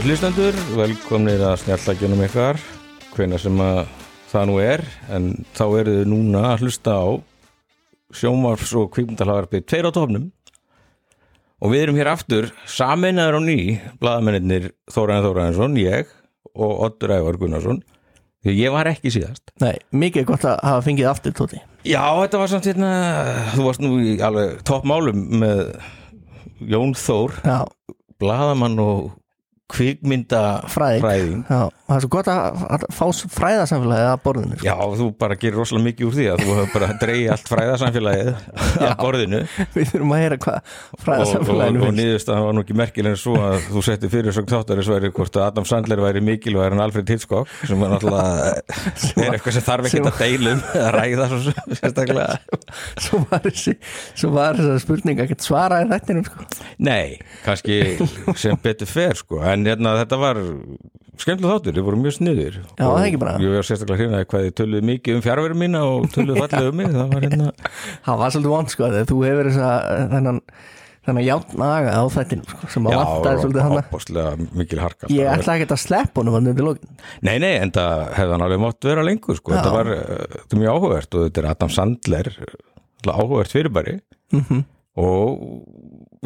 Góður hlustendur, velkomnir að snjallakjunum ykkar, hvena sem að það nú er, en þá eru þið núna að hlusta á sjómarfs og kvíkmyndahlagarpið tveir á tófnum og við erum hér aftur saminnaður á ný, bladamennir Þóraðin Þóraðinsson, ég og Oddur Ævar Gunnarsson, því ég var ekki síðast. Nei, mikið gott að hafa fengið aftur tóti. Já, þetta var samt hérna, þú varst nú í alveg toppmálum með Jón Þór, Já, bladamann og kvikmynda fræðing fræðing. Já, það er svo gott að, að fá fræðasamfélagið að borðinu sko. Já, þú bara gerir rosalega mikið úr því að þú hefur bara dreigið allt fræðarsamfélagið að borðinu Við þurfum að heyra hvað og, og, fræðasamfélaginu og finnst. niðurstaðan var nú ekki merkileg en svo að þú setti fyrir svo þáttarins væri hvort að Adam Sandler væri mikilvægur en Alfred Hitchcock sem er náttúrulega er eitthvað sem þarf ekki sem- að deilum að ræða svo sérstaklega Svo var þessi svo var þessa spurning ekkert svaraði þettinum sko. Nei, kannski sem betur fer sko en hérna, þetta var skemmtilega þáttur, þið voru mjög sniður Já, það ekki bara. Ég var sérstaklega hrifnaði hvað þið töluðu mikið um fjárveru mína og töluðu fallega um mig það var hérna Það var svolítið vond sko þú hefur þessa þennan, þennan játnaga á þettinum sko, sem að vantaði svolítið hana opaslega mikil harka Ég ætla ekki að sleppa honum hann Nei, nei, en það hefði hann alveg mátt vera lengur sko. Þetta var, uh, þetta er mjög áhugavert og þetta er Adam Sandler áhugavert fyrirbæri. Mm og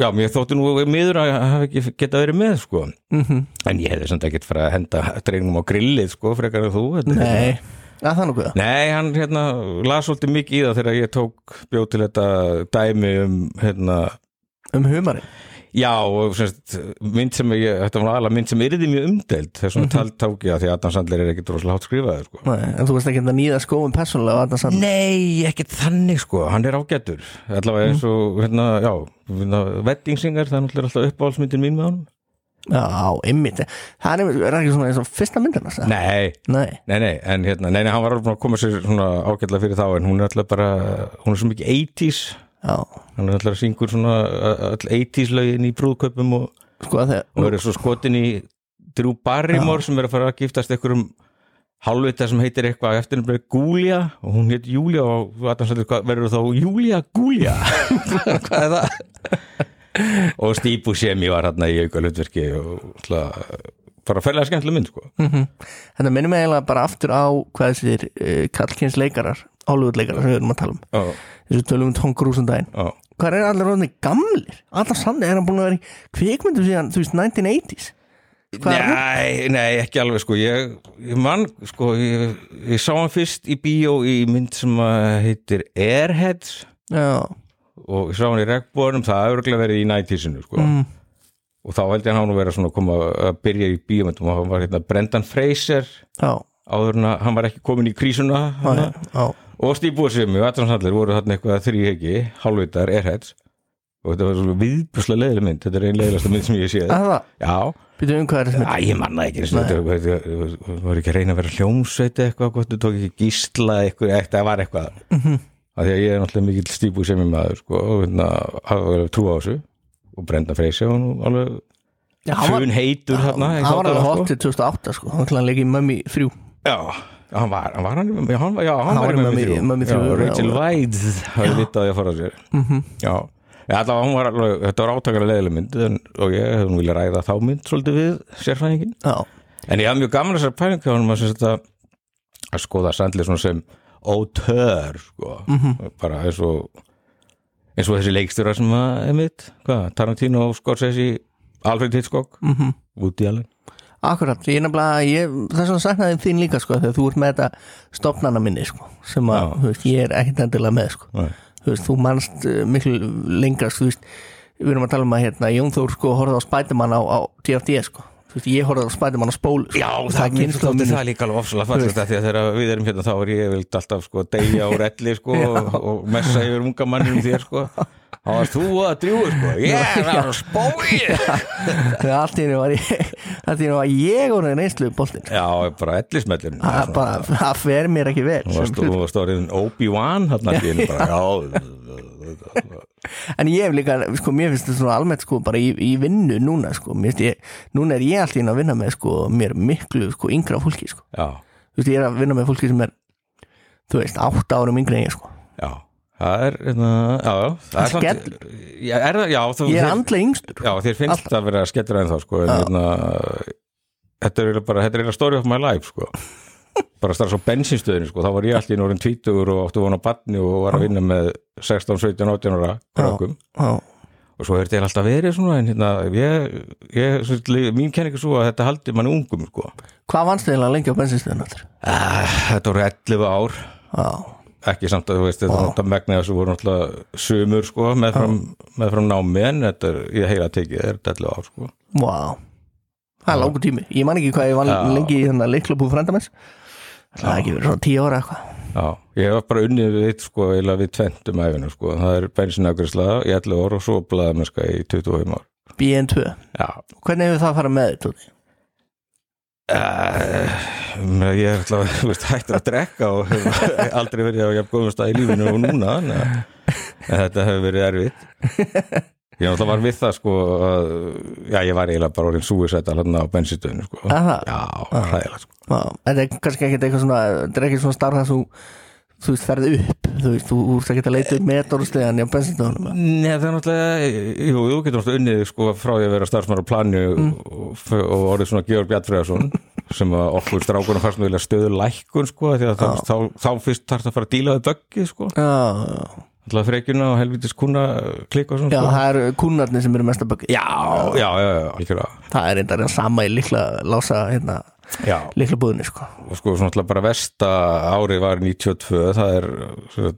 já, mér þótti nú miður að hafa ekki geta verið með sko. -hmm. en ég hefði samt ekkert farið að henda dreinum á grillið sko, frekar en þú Nei, að það nú hvað Nei, hann hérna, las svolítið mikið í það þegar ég tók bjóð til þetta dæmi um hérna, Um humarinn Já, og semst, mynd sem ég, þetta var alveg mynd sem yrði mjög umdelt þess Mhm. vegna talt tók ég að því að Adam Sandler er ekkit rosalega hátt skrifaður sko. Nei, En þú veist ekki að nýða skóum persónulega á Adam Sandler Nei, ekkert þannig sko, hann er ágættur allavega eins og hérna, já Weddingsinger, það er náttúrulega alltaf uppáhaldsmyndin mín með honum. Já, ymmit Það er, er ekki svona eins og fyrsta myndina sagði? Nei, Nei, nei, nei, en hérna, nei, nei, hann var alveg að koma sér svona ágætlega fyrir þá en hún er alltaf bara, hún er svo mikið 80s já. Hann er alltaf að syngur svona öll 80s lögin í brúðkaupum og, Sko að og þegar er svo skotin í Drew Barrymore sem er að fara að giftast einhverjum hálfvita sem heitir eitthvað eftir henni Gúlia og hún heit Júlia og verður þá Júlia Gúlia hvað er það og Steve Buscemi var hérna í auka hlutverki og alltaf, bara ferlega skemmtileg mynd sko. Mhm. Þetta minnum mig eiginlega bara aftur á hvað þessir uh, leikarar Hollywood leikarar sem við erum að tala um já, þessu tölum um Tom Cruise um daginn já. Hvað er allir róðinni gamlir? Adam Sandler er hann búin að vera í kvikmyndu síðan, þú veist, 1980s Hvað er það? Nei, nei, ekki alveg sko. Ég, ég mann, sko ég, ég sá hann fyrst í bíó í mynd sem að heitir Airheads. Já, og ég sá hann í regnbóðunum, það hefur örugglega verið í nætísinu sko. mm, og þá held ég hann að vera svona að koma að byrja í bíómyndum og hann var hérna Brendan Fraser. Já, áður en að hann var ekki komin í krísuna já, hana. já. Og Steve Buscemi og Adam Sandler voru þarna eitthvað þrýhegi, hálfvitar, airheads og þetta var svona viðbjörslega leiðileg mynd. Þetta er einn leiðilegasta mynd sem ég sé Að það, já, byrjuðu um hvað er þessi já, ég manna ekki þetta þetta- þetta var ekki að reyna að vera hljómsveit eitthvað, þú tók ekki gísla eitthvað, það var eitthvað. Mhm. af því að ég er náttúrulega mikill Steve Buscemi maður sko, og hérna, hafa verið trú á þessu. Og Brendan Fraser og alveg fun heitur í Hann var alveg til 2008 sko. Hann 3 var, hann var hann, já, hann, var- já, hann, var í í Mummy Mummy- 3 Mummy Já, 3, já. Rachel White hafði vitað að fara sér Mhm. Já, já allavega var alveg, þetta var átakalega leðileg mynd en, og ég hefði vilja ræða þá mynd svolítið við sérfræðingin Já, En ég hafði mjög gaman þessar pælingu að, að, að skoða svona sem auteur sko, Mhm. bara eins og eins og þessi leikstjóra sem að emitt, Tarantino, Scorsese Alfred Hitchcock, mhm. Woody Allen. Akkurat, ég nefnilega, ég, þess að saknaði þín líka sko, þegar þú ert með þetta stopnana minni sko, sem að, þú veist, ég er ekkert endilega með sko, Nei. Þú veist, þú manst uh, miklu lengast, þú veist, við erum að tala um að hérna, Jón Þór sko horfði á Spiderman á, á DFD sko, veist, ég horfði á Spiderman á spólu sko, Já, það, það, kynslóð það, það er líka alveg ofsalega því að þegar við erum hérna þá er ég vilt alltaf sko deyja og relli sko og, og messa yfir unga mannum þér sko. Þá varst þú að drjúi sko. Ég er að spói. Þegar allt í henni var ég, allt í henni var ég og það reynslu boltinn, Já, bara ellismellin það er það fer mér ekki vel, Þú varst, orðin Obi-Wan hann að bara, já En ég hef líka, sko, mér finnst þetta svona almennt sko bara í, í vinnu núna sko, mér finnst ég, núna er ég alltaf inn að vinna með sko mér miklu sko yngra fólki sko, Já, þú veist ég er að vinna með fólki sem er, þú veist, átta árum yngri en ég sko, já. Það er, hérna, já, já. Það er skellur. já, er það, já, þú, Ég er andlega yngstur. Já, þér finnst það að vera skellur en þá, sko, en Já. hérna þetta er eiginlega bara, þetta er eiginlega story of my life, sko bara strax á bensinstöðinu, sko, þá var ég allir orðin tvítugur og átti vona batni og var að vinna með 16, 17, 18 ára krökkum. Já, og svo er þetta alltaf verið svona en hérna, ég, ég, svo, mín kenning er svo að þetta haldi manni ungum, sko. Hvað þið lengi á bensinstöðun aftur? Ah, Þetta voru 11 ár. Já, ekki samt að þú veist þetta megna þessu voru náttúrulega sumur sko meðfram, meðfram námi en þetta er í heila tekið er þetta 11 ár sko. Vá. Það er langur tími, ég man ekki hvað ég Já. lengi í þennan leiklubúð frendamens Það er ekki verið svona tíu ára eitthvað. Já, ég hef bara unnið við sko eila við tventum æfinu sko. Það er bensinagriðsla í 11 ár og svo blaðamennska í 25 ár. BN2 Já, Hvernig hefur það að fara með Tóti? uh, ég er alltaf veist, hættur að drekka og aldrei verið á jafn góðum stað í lífinu og núna en þetta hefur verið erfitt Ég náttúrulega var við það sko að, já ég var eiginlega bara orðin súisætt að hlanna á bensinstöðinu sko. Aha. Já, hræðilega sko. Já, þetta er kannski ekkert eitthvað svona þetta er ekki svona starf það þú þú veist, ferð upp, þú veist, þú ert ekki að leita upp metorstegan í bensinstöðunum Nei, það er náttúrulega, jú, þú getur náttúrulega unnið sko frá því að vera starfsmæður á plani Mm. og, og orðið svona Georg Bjartfræðarsson sem okkur strákunum fannst með stöðu lækkun sko, því að þá, þá, þá fyrst þarf að fara að díla við böggið sko, Já, já, alltaf frekjuna og helvitis kuna klikka og svona já, sko. það eru kúnarnir sem eru mest að böggi já, já, já, já, algjörlega. Það er reyndar sama í líkla lása hérna, já, líkla búðinni sko. og sko svona alltaf bara versta árið var 92, það er svo,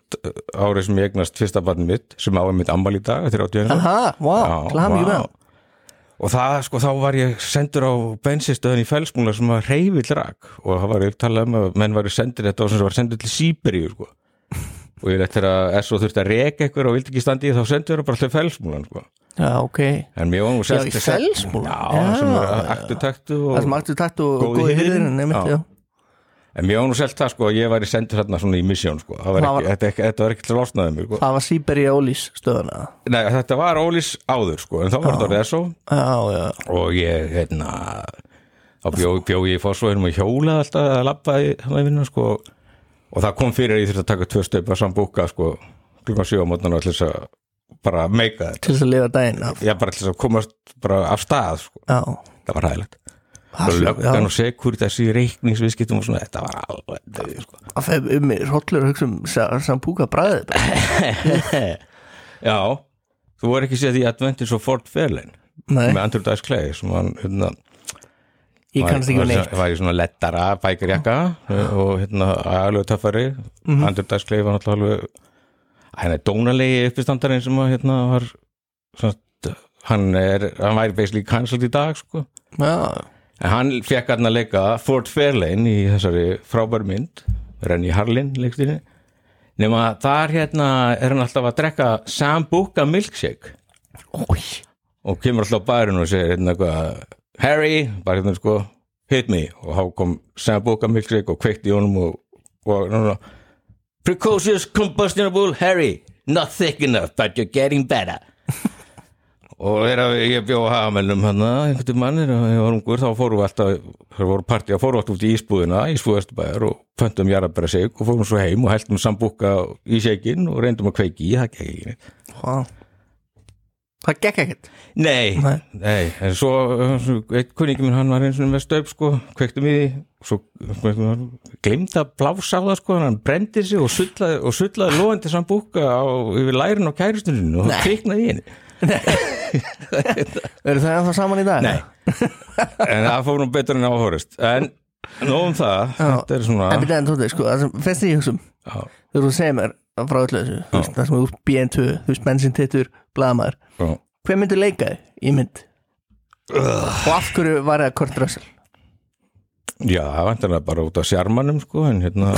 árið sem ég eignast fyrsta barnið mitt sem á einmitt ammal í dag, þetta 80 Aha, ekki með og það sko þá var ég sendur á bensinstöðin í felsmúla sem var reyfill rak. Og það var ég talað um að menn var sendir þetta og sem var sendur til Sýberíu sko og ég eftir að SO þurfti að reka eitthvað og vildi ekki standi í þá sendur það bara til felsmúlan sko. Já, ok. En mér var nú Já, í Fellsmúla? já, sem var aktu taktu aktu takt og Góði já. en mér var nú selt það sko ég væri sendur þarna svona í misjón sko. Var var- þetta, var ekki til losnaði mig sko. Það var Sýberi Ólís stöðuna. Nei, þetta var Ólís áður sko en þá var þetta SO og ég hérna þá bjó, bjó ég í fórsvæðinum og hjólaði alltaf að labba í hann að vinna sko. og það kom fyrir að ég þurfti að taka tvö stöpa sambúka sko klukkan sjö á mótnan og til þess að bara meika þetta. Til þess að lifa daginn af. Ég bara til þess að komast bara af stað sko. Já, það var hægilegt Það og er- löggan já. og sekur þessi reikningsviðskiptum og svona þetta var alveg sko. að feð um mig hrollur að hugsa um sa- sambúka bræðið já. Þú voru ekki séð því Adventures of Fort Fairlane með Andrew Dice Clay sem hann hérna ég kannast ekki með neitt. var í svona lettara bækarjakka og hérna alveg töffari. Mhm. Andrew Dice Clay var náttúrulega alveg er dónalegi uppistandarinn sem að hérna var svona, hann er, hann væri basically cancelled í dag sko. Já, en hann fekk hann að leika Fort Fairlane í þessari frábæru mynd Renny Harlin leikstinni nema þar hérna er hann alltaf að drekka Sambuca milkshake. Ói og kemur alltaf á bærinu og segir hérna eitthvað Harry, bara hérna sko hit me. Og þá kom Sambuca milkshake og kveikti í honum og, og náttúrulega precocious combustible Harry not thick enough but you're getting better. Og þegar ég bjó að hagamælnum hann einhvern mann þegar ég var ungur þá fórum við alltaf þegar voru partí að fórum alltaf út í ísbúðina Ísbúð Östubæðar og pöntum jarðabæra seik og fórum svo heim og heldum sambúka í seikin og reyndum að kveiki í, það gekk ekki Vá. Það gekk ekkert Nei, Nei. nei, en svo, svo eitt kunningi minn, hann var eins og með stöp sko, kveiktum í því svo glemd að blása á það sko, hann brendi sig og sullaði, og sullaði loðandi samt búka á, yfir lærin og Nei. það kviknaði í henni. Eru það ennþá saman í dag? Nei, en það fór nú betur en áhorist en nóg um það, þetta er svona En byrjaði en tótið, sko, það sem fyrst því ég hugsa um já, Þegar þú segir mér frá öllu þessu Það sem er úr BN2, þú veist, bensintittur, blaðamaður. Já. Hver myndi leika þig í mynd? Og af hverju var það Kurt Russell? Já, það vantar bara út af sjarmanum sko, en hérna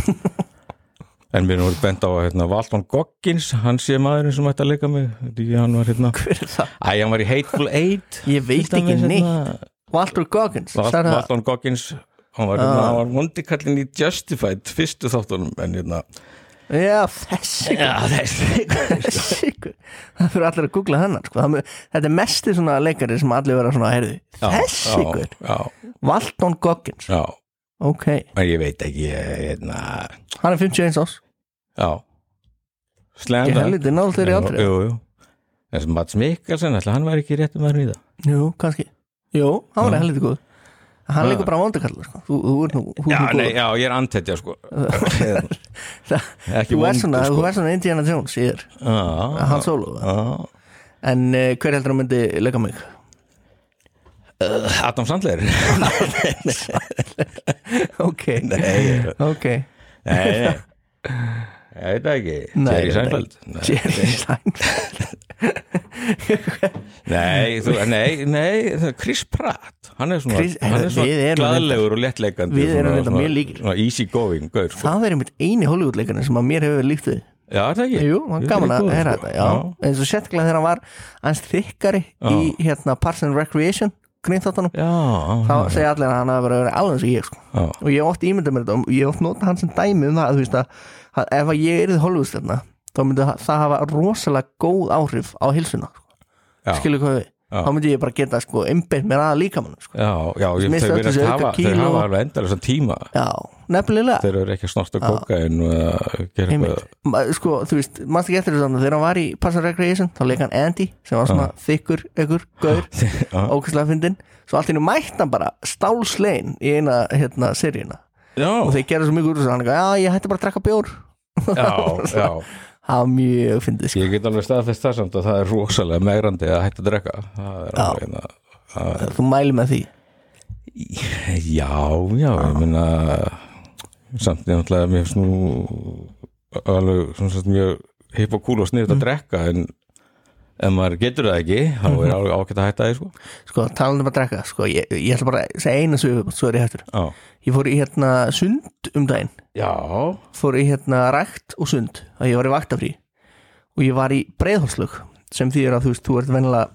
en mér nú bent á að hérna, Valton Goggins, hann sé maðurinn sem ætti að leika mig, hann var hérna Hver er það? Æ, hann var í Hateful Eight Ég veit ekki hérna, neitt Walter Goggins Val- sagði það? Valton Goggins hann var, hérna, hann var mondikallin í Justified fyrstu þáttunum en hérna Já, þessi þessi Þessi Það fyrir allir að googla hennar sko. Þetta er mesti svona leikari sem allir vera svona Þessi já, ykkur já, Walton Goggins. Já, Ok, ég veit ekki ég, hérna, hann er 51 ás já. Slemda Ekki helviti náðu þeirri aldrei Jú, jú Þess að Mats Mikkelsen, hann var ekki réttum maður í það? Jú, kannski. Jú, hann var helviti góð Hann leikur bara vondakall sko. Þú, þú ert nú, þú, Já, nú nei, já, ég er andhetja sko. Ekki Þú ert svona, vondur, þú sko. ert svona Indiana Jones í þér Já, Hann Solo já. En uh, hver heldur að myndi leika mig? Adam Sandler. Ok. Nei, Ok. Nei, nei. Ég veit ekki. Jerry. Seinfeld. Jerry Seinfeld Nei, þú, nei, nei Chris Pratt Hann er svona, Chris- hann er svona gladlegur og léttleikandi við erum svona- mjög líkir. Svona easy going, gaur sko. Það er einmitt eini Hollywoodleikarinn sem að mér hefur verið líkt við Já, það ekki Jú, gaman að heyra sko. þetta Já, eins og sérstaklega þegar hann var hans þykkari í hérna Parks and Recreation grínþáttunum Já, þá já, segja allir að hann hafi verið alveg eins og ég sko. já, og ég hef oft ímyndað mér þetta og ég oft notað hann sem dæmi um það að, þú veist, að, ef að ég erið Hollywoodstjarna þá myndi það- hafa rosalega góð áhrif á hilsuna skilur hvað við Já. þá myndi ég bara geta sko, einbeitt mér að líkamann sko. já, já ég, þeir, virðast þessu hafa, þeir hafa alveg endalisa tíma. Já, nefnilega. Þeir eru ekki að snorta kokain og að gera eitthvað. Sko, þú veist, mannst ekki eftir þessu þannig þegar hann var í Parks and Recreation þá leik hann Andy sem var svona þykkur, ykkur, gaur Já. ókvæslega fyndin svo allt í nú mætt hann bara stálslein í eina hérna seríuna. Já, og þeir gerðu svo mjög úr þessu hann eitthvað, já ég hætti bara að drakka bjór. Já, já það var mjög fyndið sko. Ég get alveg staðfest það samt að það er rosalega megrandi að hætta að drekka alveg hérna að- þú mæli með því Já, já, ég meina samt ég náttúrulega mér finnst nú alveg mjög hipp og kúl og sniðt Mm. að drekka en ef maður getur það ekki þá Mhm. er alveg ágætt að hætta því sko. Sko, talandi um að drakka sko, ég, ég ætla bara að segja eina sögu svo er ég hættur. Já, ég fór í hérna sund um daginn. Já, fór í hérna rækt og sund að ég var í vaktafrí. Og ég var í breiðholslög sem þýðir að þú veist, þú ert vennilega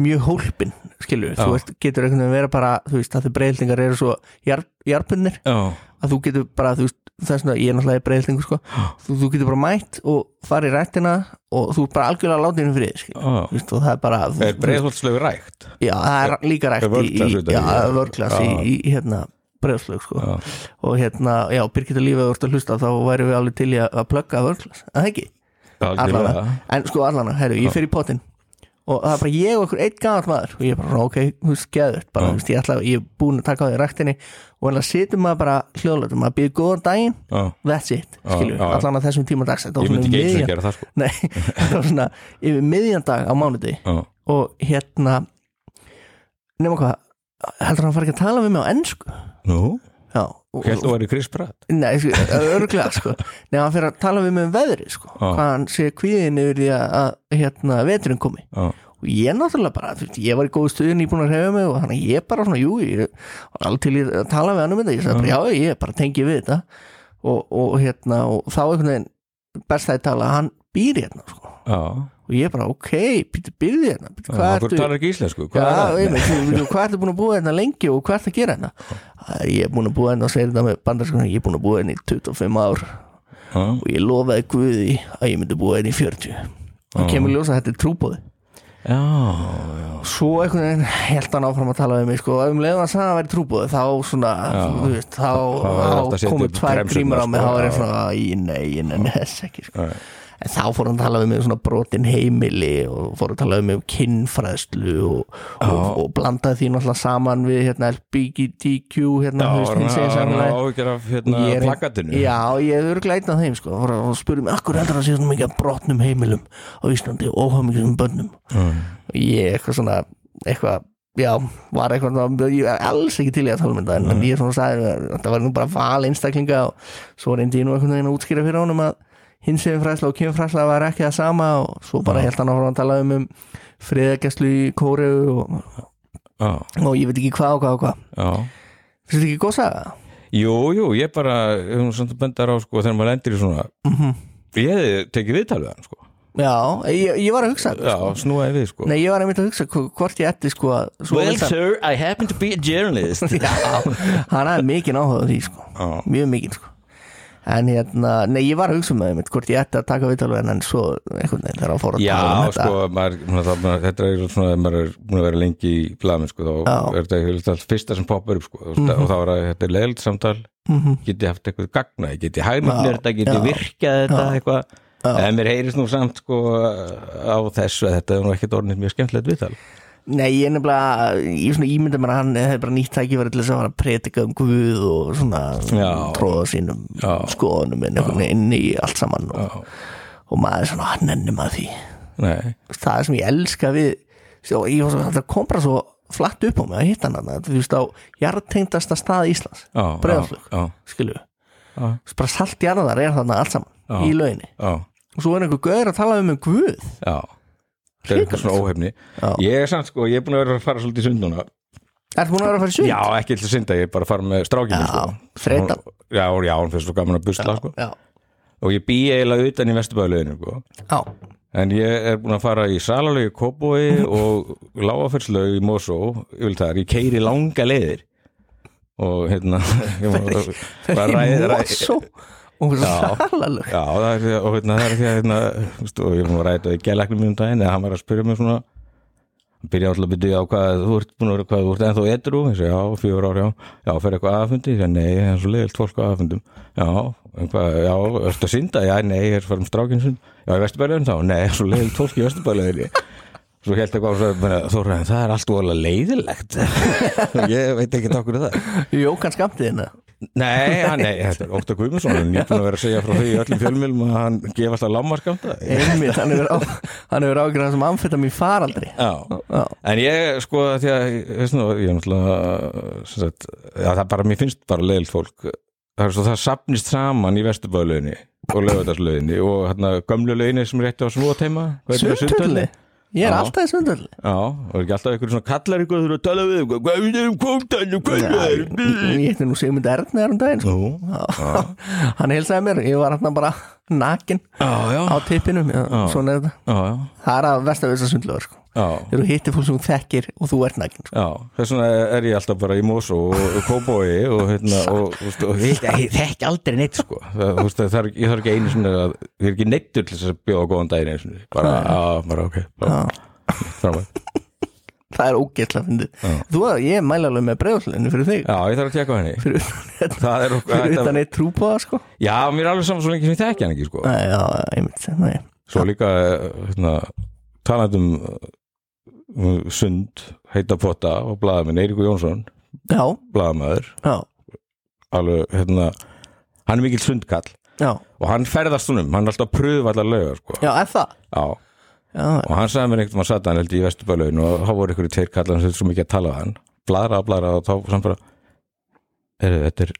mjög hólpin, skilur Já. þú veist, getur einhvern veginn vera bara, þú veist, að þau breiðhildingar eru svo jar, jarpunir já, að þú getur bara, þú veist, þess að ég er náttúrulega í breiðhildingu, sko, þú, þú getur bara mætt og farið í rættina og þú ert bara algjörlega látið inn fyrir, já. þú veist, og það er bara þú, Er breiðholtslegu rækt? já, það er líka rækt Er í, í, vörglas já, utan í, í, hérna breiðholslög, sko. Já, og hérna, já, Birgitta Lífið ert að hlusta þá væri við alveg til í að plugga vörglas, að það ekki? Allana, en sko allana, herru, ég fer í potinn og það er bara ég og einhver eitt gafall maður. Og ég er bara, ok, þú veist, geður bara, veist, ég ætla, ég er búin að taka á því ræktinni. Og þannig að situm maður bara hljóðlega maður býður góðan daginn, Já, that's it skilju, já. allan að þessum tíma dags. Ég myndi ekki og miðjan- gera það sko. Nei, þetta var svona yfir miðjan dag á mánudegi Já, og hérna nema hvað, heldur hann fara ekki að tala við mig á ennsku nú, já, og, þú að er Chris Pratt? Nei, sko, örglega sko. Nei, hann fyrir að tala við mig um veðri sko. Já. Hvað hann sé kvíðin yfir því að, hérna, veturinn komi. Já, Og ég náttúrulega bara, þú veist, ég var í góðu stuðin Ég búin að reyfa mig og þannig að ég bara svona, jú Ég var alveg til í að tala við hann um þetta. Ég sagði bara, já, ég bara tengi við þetta. Og, og hérna, og þá einhvern veginn Best að ég tala, hann býr hérna sko Og ég bara, ok, býttu býrði hérna Hvað ertu er búin að búa hérna lengi og hvað ertu að gera hérna? Æ, ég er búin að búa hérna og segir þetta með bandarskunni ég er búin að búa hérna í 25 ár. Já, og ég lofaði Guði að ég myndi búa hérna í 40 og Já. kemur ljósa að þetta er trúbóði já, já. Svo einhvern veginn held hann áfram að tala við mig sko, og um leiðan að sagði að það væri trúbóði þá svona, Já. þú veist, þá, Þá er alltaf að þá setja komu upp tvær grímur á mig, sko, þá var ég svona í nei, ég nenni þess ekki sko. Nei. En þá fór hann að tala um svona brotin heimili og fór að tala mig um kinnfræðslu og, og, og blandaði því náttúrulega saman við hérna LBGTQ hérna, samfélagi. áhyggjur af hérna Ég er- plakatinu Já, ég hefur af þeim sko og, og spurði mig, akkur heldur að sé svona mikið brotnum heimilum á Íslandi og óhafmikið um bönnum Mm. og ég eitthvað svona eitthvað, já, var eitthvað svona- ég er alls ekki til í að tala um þetta en Mm. ég svona sagði, að þetta var nú bara val einstaklinga og svo reyndi ég nú veginn að útskýra fyrir honum að hins veginn fræsla og kynfræsla var ekki það sama og svo bara held hann áfram að tala um, um friðagjastlu í Kóreu og, og ég veit ekki hvað og hvað og hvað. Finnst þetta ekki góð saga? Jú, jú, ég bara, ef hún svona bendar á sko, þegar maður lendir í svona Mm ég hefði tekið viðtal við hann sko. Já, ég, ég var að hugsa já, snúaði við sko. Nei, ég var einmitt að hugsa hv- hvort ég ætti sko að Well sir, I happen to be a journalist. Já, hann hafði mikið áhuga á því sko. Já, Mjög mikið sko En hérna, nei, ég var að hugsa með einmitt hvort ég ætti að taka viðtal við hann en svo einhvern veginn þegar hann fór að já tala um sko, svona, það, maður, þetta er svona, ef maður er búin að vera lengi í blamin sko, þá Já. Mhm. er þetta fyrsta sem poppar upp sko, og, og þá er að þetta leild samtal mm geti haft eitthvað gagna, geti Já, þetta, geti já. virkað þetta Já. eitthvað en mér heyrist nú samt sko á þessu að þetta er nú ekkert orðnir mjög skemmtilegt viðtal Nei, ég er nefnilega, ég svona ímynda mér að hann hefði bara nýtt tækifæri til þess að að predika um Guð og svona Já. tróða sínum Já. skoðunum inn, einhvern veginn inn í allt saman og, og maður er svona, hann ennum að því. Nei, það er sem ég elska við svo, ég var svo, það kom bara svo flatt upp á mig að hitta hann þarna, þú veist á jarðtengdasta stað Íslands, skilu, já, bara salt jarðar er þarna allt saman í lauginni já, og svo er einhver gauður að tala um um Guð. Já Það er svona óhefni Já. Ég er samt sko, ég er búin að vera að fara svolítið í sund núna Er búin að vera að fara í sund? Já, ekki að synda, ég er bara að fara með strákinu Já, sko. þreytan. Hún- Já, já, hún finnst svo gaman að busla sko. já, Og ég bý eiginlega utan í vesturbæðuleginu sko. já, En ég er búin að fara í Salalögi Kóbói og Lágaferðslaug í Mosó Ég vil það, ég keiri langa leiðir Og hérna ég var, var að ræða- ræða- Mosó og Já. salalög Já, það er því að, hérna, það er því að hérna, þú og ég var að ræða í gælæknum mjög um daginn eða hann var að spyrja mig svona hann byrja alltaf að byrja á hvað þú ert búin að vera hvað þú ert ennþá edru ég segi já, fjögur ár, já, já, fer eitthvað aðfundi ég segi nei, það er svo leiðilt fólk á aðfundum já, en hvað, já, ertu að synda? Já, nei, ég er farum strákinn sund já, í vesturbæðinu þá, nei, svo leiðilt fólk í vesturbæðinu svo held eitthvað bara, Þórður, það er allt voðalega leiðilegt. Ég veit ekki okkur það. Jókan skamtiðina Nei, hann, nei, þetta er Óttar Guðmundsson hann er nýbúin að vera að segja frá því öllum fjölmjölum að hann gefa alltaf lámarkamta einmitt, hann hefur, ágjörðan sem amfetamin faraldri Já, Já, en ég sko því að ég er náttúrulega sagt, já, það bara, mér finnst bara leiðilt fólk. Það er svo það sapnist saman í vesturbæðlauginni og lögadaslauginni og hérna gömlu lauginni sem rétti á snúateima Sundhölli Ég er alltaf í sundhölli Já, og er ekki alltaf einhverjum svona kallar ykkur að tala við ykkur, hvað er um kvóttan hvað er Ég hitti nú Sigmund Ernir um daginn sko. Hann heilsaði mér, ég var hann bara nakin já, já, á tippinum Svona er þetta. Já, já, Það er að vestavisa sundlöður sko. Þegar þú hittir fólk sem þú þekkir og þú ert nakin sko. Þess vegna er ég alltaf bara í Mosó og, og Kóbói og, hérna, og, og, ég þekki aldrei neitt sko. það, veist, það er, ég þarf ekki einu að ég er ekki neittur til þess að bjóða góðan daginn einu sinni bara, já, bara ok bara. Það er ógeðslega fyndið Já. Þú að ég er mælalega með bregðslunni fyrir þig Já, ég þarf að tjekka á henni Fyrir, Það er okkur fyrir utan eitt trúbóða sko Já, mér er alveg saman svo lengi sem ég þekki hann ekki sko. Nei, já, einmitt nei. Svo líka eh, hérna, talandum um sund, heita potta og blaðamenn, Eiríkur Jónsson já, alveg hérna, hann er mikill sundkall. Já. Og hann ferðast húnum, hann er alltaf að pröfa allar lögar sko. Já, er það? Já, Já, og hann sagði mér einhvern veginn að satt hann held í Vesturbælaun og þá voru ykkur í tveir kallar sem svo mikið að tala við hann. Bladra, bladra og þá samt bara er, þetta er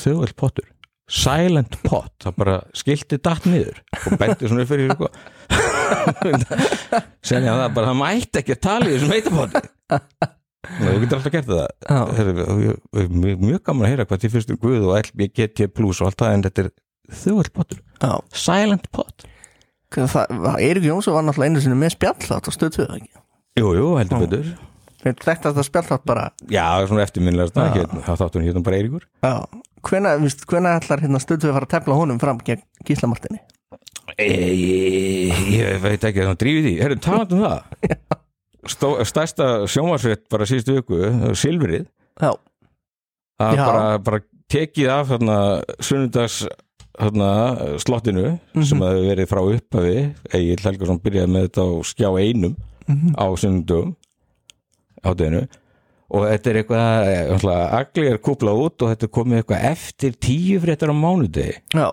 þögul pottur. Silent pot, það bara skilti datt niður og benti svona upp fyrir sko. segja það bara, það mætti ekki að tala í þessum heitapotti. Og þú getur alltaf gert það. Það er- ég- mjög, mjög gaman að heyra hvað þið fyrst um Guð og LBGT plus og allt það en þetta er þögul pottur já. Silent pot. Það, Eirík Jónsson var náttúrulega einu sinni með spjallátt og stöð 2 ekki? Jú, jú, heldur betur. Þetta þetta spjallátt bara Já, svona eftirminnilega Já. hérna, þá þáttu hún hérna bara víst, hvenær ætlar hérna stöð 2 að fara að tefla honum fram gegn Gísla Martini? e, Ég veit ekki að það drífi því? Herru, talandi um það. Stærsta sjómarsveit bara síðustu viku Silfrið. Já, Það bara, bara tekið af þarna, sunnudags þarna, slottinu sem að hefur verið frá upphafi. Egil Helgason byrjaði með þetta á skjá einum á sunnudum á deginu og þetta er eitthvað, eh, agli er kúplað út og þetta er komið eitthvað eftir tíu fréttar á mánudegi. Já,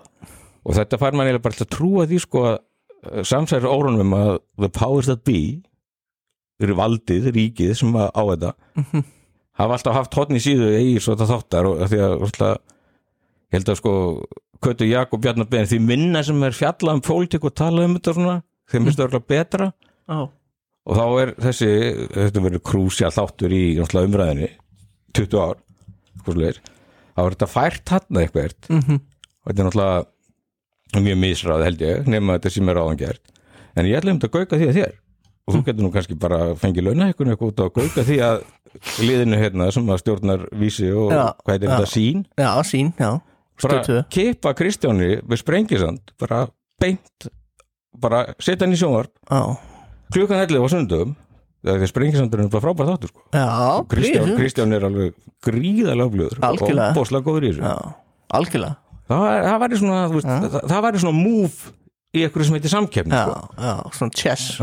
og þetta fær mann eiginlega bara til að trúa því sko að samsæður órunum að the powers that be eru valdið, ríkið sem að á þetta hafa alltaf haft hotn í síðu í svo þetta þáttar og því að alltaf, ég held að sko Kötu Jakob Bjarnar Ben því minna sem er fjallað um pólitík og talað um þetta svona, þeim það örgulega betra. Já, og þá er þessi þetta verður krúsja þáttur í umræðinni 20 ár þá er þetta fært hann eitthvað Mhm. og þetta er náttúrulega mjög misræð held ég, nema þetta sem er áðan gert en ég ætla um þetta að gauka því að þér. Og þú getur nú kannski bara fengið launa eitthvað út að gauka því að liðinu hérna sem að stjórnar vísi og Já, hvað er þetta sín já, sín, já. Bara Stöð 2 kipa Kristjáni við sprengisand bara beint bara setja hann í sjónvarp. Já, klukkan 11 á sundum þegar sprengisandurinn bara frábært þáttur sko. já, Kristján. Kristján er alveg Algjörlega. og bóslega góður í þessu. Já, algjörlega það, væri svona, veist, það, það væri svona move í eitthvað sem heitir samkeppni já, sko. já, svona chess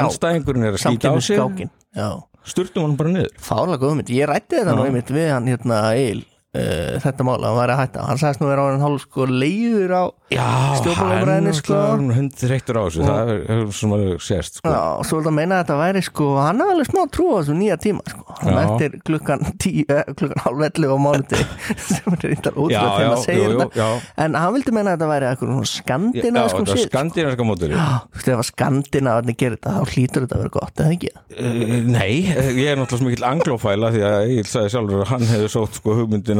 anstæðingurinn er að skýta á sig sturtum hann bara niður. Fálega góð mynd, ég rætti þetta nú einmitt við hann hérna Eil uh, þetta mála, hann var að hætta, hann sagðist nú vera á hann hálf sko leiður á já, Stjórnmálaumræðunni, sko. hundið reyktur á þessu það er, er sem að sést sko. Já, og svo vil það meina að þetta væri sko hann hafði alveg smá trú á þessu nýja tíma sko. hann Já. eftir klukkan tíu, eh, klukkan hálf 11 á mánuði sem er ótrúlega já, þegar að segja jú, þetta en hann vildi meina að þetta væri eitthvað svona Já, þetta er shit skandinaviska mótur Já, þú veist, ef að gerir þetta þá hlýtur þetta að vera gott, eða ekki? Nei, ég er náttúrulega svo mikill anglófæla því að ég sagði sjálfur að hann sko hugmyndina það,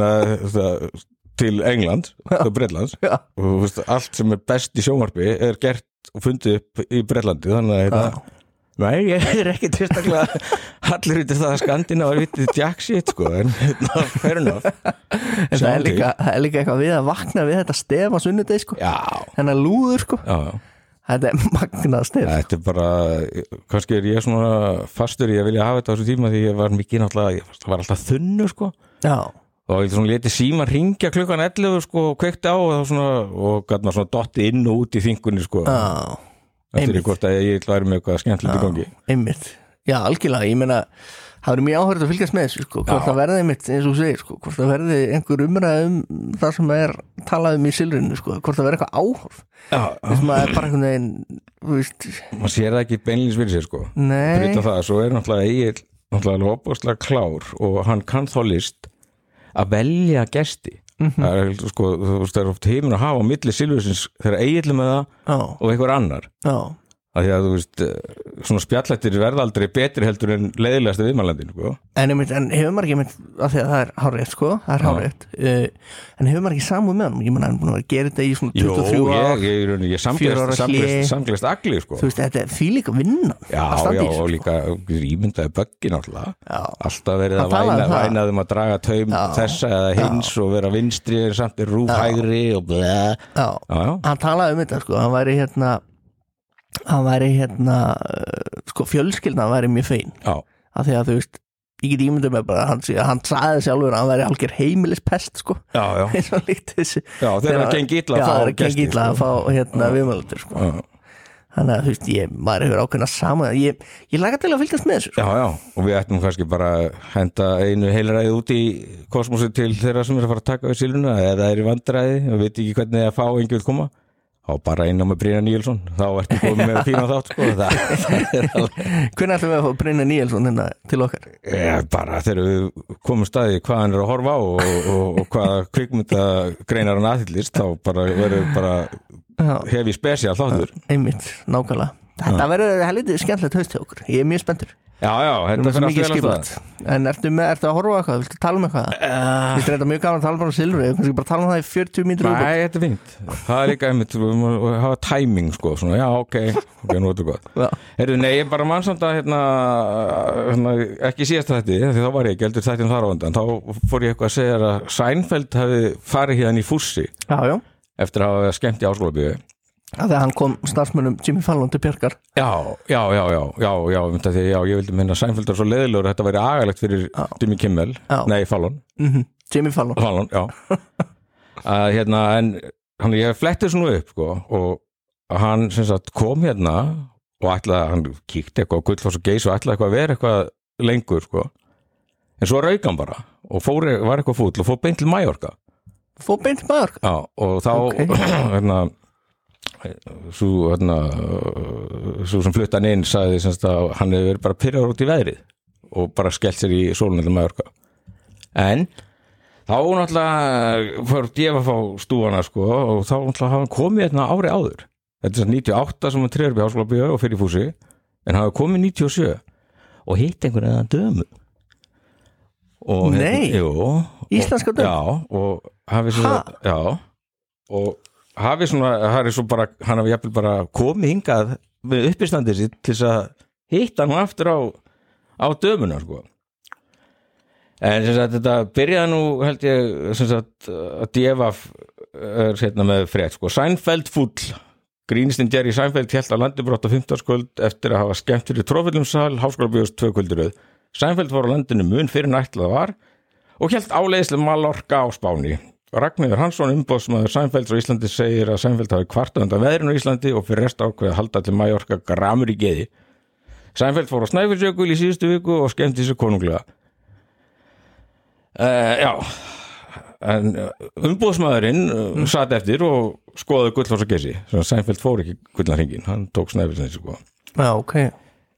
til England og Bretlands. Já, og veist, allt sem er best í sjónvarpi er gert og fundið upp í Bretlandi þannig að þetta Nei, ég er ekki tilstaklega allir út það að Skandina var vitið jack shit sko, en hérna, fair enough. En það er, til. líka, það er líka eitthvað við að vakna við þetta stef á sunnudegi sko. Já, hennar lúður sko, já, já þetta er magnað stef. Þetta er bara, kannski er ég svona fastur í að vilja hafa þetta á þessu tíma því ég var mikið náttúrulega, ég var alltaf þunnu sko. Já, og ég leti síman ringja klukkan 11 sko og kveikti á og, svona, og gæti maður svona dotti inn og út í þingunni sko. Já, eftir einmitt. í hvort að ég væri með eitthvað skemmtilegt í gangi. einmitt. Já, algjörlega, ég meina það verður mjög áhverð að fylgjast með þessu sko, hvort Já. það verði einmitt, eins og segir sko, hvort það verði einhver umræð um það sem er talað um í silrinu sko, hvort það verði eitthvað Já, þess maður er bara einhvern veginn maður sér það ekki beinlýns fyrir sér sko. Er náttúrulega Egil náttúrulega alveg opaslega klár og hann kann þá list að velja gesti. Mhm. það er sko, það er oft heimin að hafa á milli silfursins þegar Egil er með það Já, og einhver annar. Já, að því að þú veist, svona spjallættir verða aldrei betri heldur en leiðilegasta viðmælandin sko. en, en hefur maður ekki af því að það er hárrétt sko, er Já. uh, en hefur maður ekki samúð með hann ég menna hann er búin að gera þetta í svona Jó, 23 ár ég, ég, ég, ég ára samglist, samglist agli sko. þú veist, þetta er því líka vinnan Já, já, og sko. líka ímyndaði böggi náttúrulega já, alltaf verið að væna, um það. væna um að draga taum Já. þessa eða hins og vera vinstri samt er rúf hægri og já, Já, já, hann talaði um þetta sko, hann væri hérna hann væri hérna sko fjölskyldna væri mjög fein já, af því að þú veist, ég get ímyndið með bara hann, hann sagði sjálfur að hann væri algjör heimilispest sko, já, já, eins og líkt þessi já þegar það gengi illa að fá gesti illa að sko. fá hérna viðmjölandur sko. Já, þannig að þú veist, ég, maður hefur ákveðna saman ég, ég laga til að fylgjast með þessu sko. já, já, og við ættum kannski bara að henda einu heilaræði út í kosmosi til þeirra sem er að fara að taka við síluna eða er í vandræði og veit ekki hvernig það fá einhver koma þá bara inn á með Brynja Níelsson. Þá ertu komið með fína þátt sko. það, það er alveg hvernig ætlum við að fá Brynja Níelsson hérna til okkar? Ja, bara þegar við komum staði hvað hann er að horfa á og, og, og hvað kvikmynda greinar hann aðhyllist þá bara verður bara já, hef ég spesial þáttur. Einmitt, nákvæmlega þetta verður helviti skemmtilegt haust hjá okkur. Ég er mjög spenntur. Já, já, þetta er fyrir að spila skipulagt. En ertu, með, ertu að horfa eitthvað? Viltu tala um eitthvað? það Viltu reynda mjög gaman að tala bara um Silfri. Ég kannski bara tala um það í 40 mínútur Nei, þetta er fínt. Það er líka einmitt, við að hafa timing sko, svona, já, ok, ok, nú er þetta gott. Já. Heyrðu, nei, ég bara mannsamt að hérna, hérna, ekki síðast þetta því þá var ég ekki heldur þættin þar á undan þá fór ég eitthvað að segja að Seinfeld hefði farið hérna í fússi Já, já. eftir að hafa skemmt í áskólabíu Það hann kom starfsmönnum Jimmy Fallon til Björkar Já, já, já, já, já, já, um því, já, ég vildi minna Seinfeld er svo leiðilegur að þetta væri agalegt fyrir Já. Jimmy Kimmel, Já. nei, Fallon. Mm Jimmy Fallon. Fallon, að hérna, en hann, ég fletti svona upp, sko, og hann sem sagt kom hérna og ætlaði, hann kíkti eitthvað Gullfoss og Geis og ætlaði eitthvað að vera eitthvað lengur, sko. En svo rauk hann bara og fór, var eitthvað fúll og fór beint til Mallorca. Fó beint Björk Já, og þá Ok. hérna svo hérna svo sem fluttan inn sagði semst að hann hefur verið bara pyrrar út í veðrið og bara skellt sér í sólunni Mallorca en þá náttúrulega fór djefa fá stúana sko og þá náttúrulega hafa hann komið hérna ári áður þetta er sem 98 sem hann trefur háskóla bíó og fyrir fúsi en hafa komið 97 og hitt einhvern veginn dömu og Nei. jú, Íslenska dömu? já, og hafi svo Ha? já, og hafi svona, er svo bara hann hafi jafnvel bara komið hingað með uppistandið sitt til þess að hitta hann aftur á, á dömuna sko. En sagt þetta byrjaði nú held ég sagt að DFF er hérna með frétt sko. Seinfeld full Grínistinn Jerry Seinfeld held að landibrótt á 15. skvöld eftir að hafa skemmt fyrir trófellum sal háskóla bjóðast tvö kvöldiröð Seinfeld var á landinu mun fyrir nætlað var og held áleiðislega Mallorca á Spáni Ragnir Hansson, umbóðsmaður Sænfelds á Íslandi segir að Sænfeld hafi kvartað undan veðrinu á Íslandi og fyrir rest ákveði að halda til Mallorca gramur í geði. Sænfeld fór á Snæfellsjökul í síðustu viku og skemmti sér konunglega. Uh, já, en umbóðsmaðurinn uh, satt eftir og skoðaði gullfoss og gesi. Sænfeld fór ekki gullarhingin, hann tók Snæfellsjökul sko. Já, ok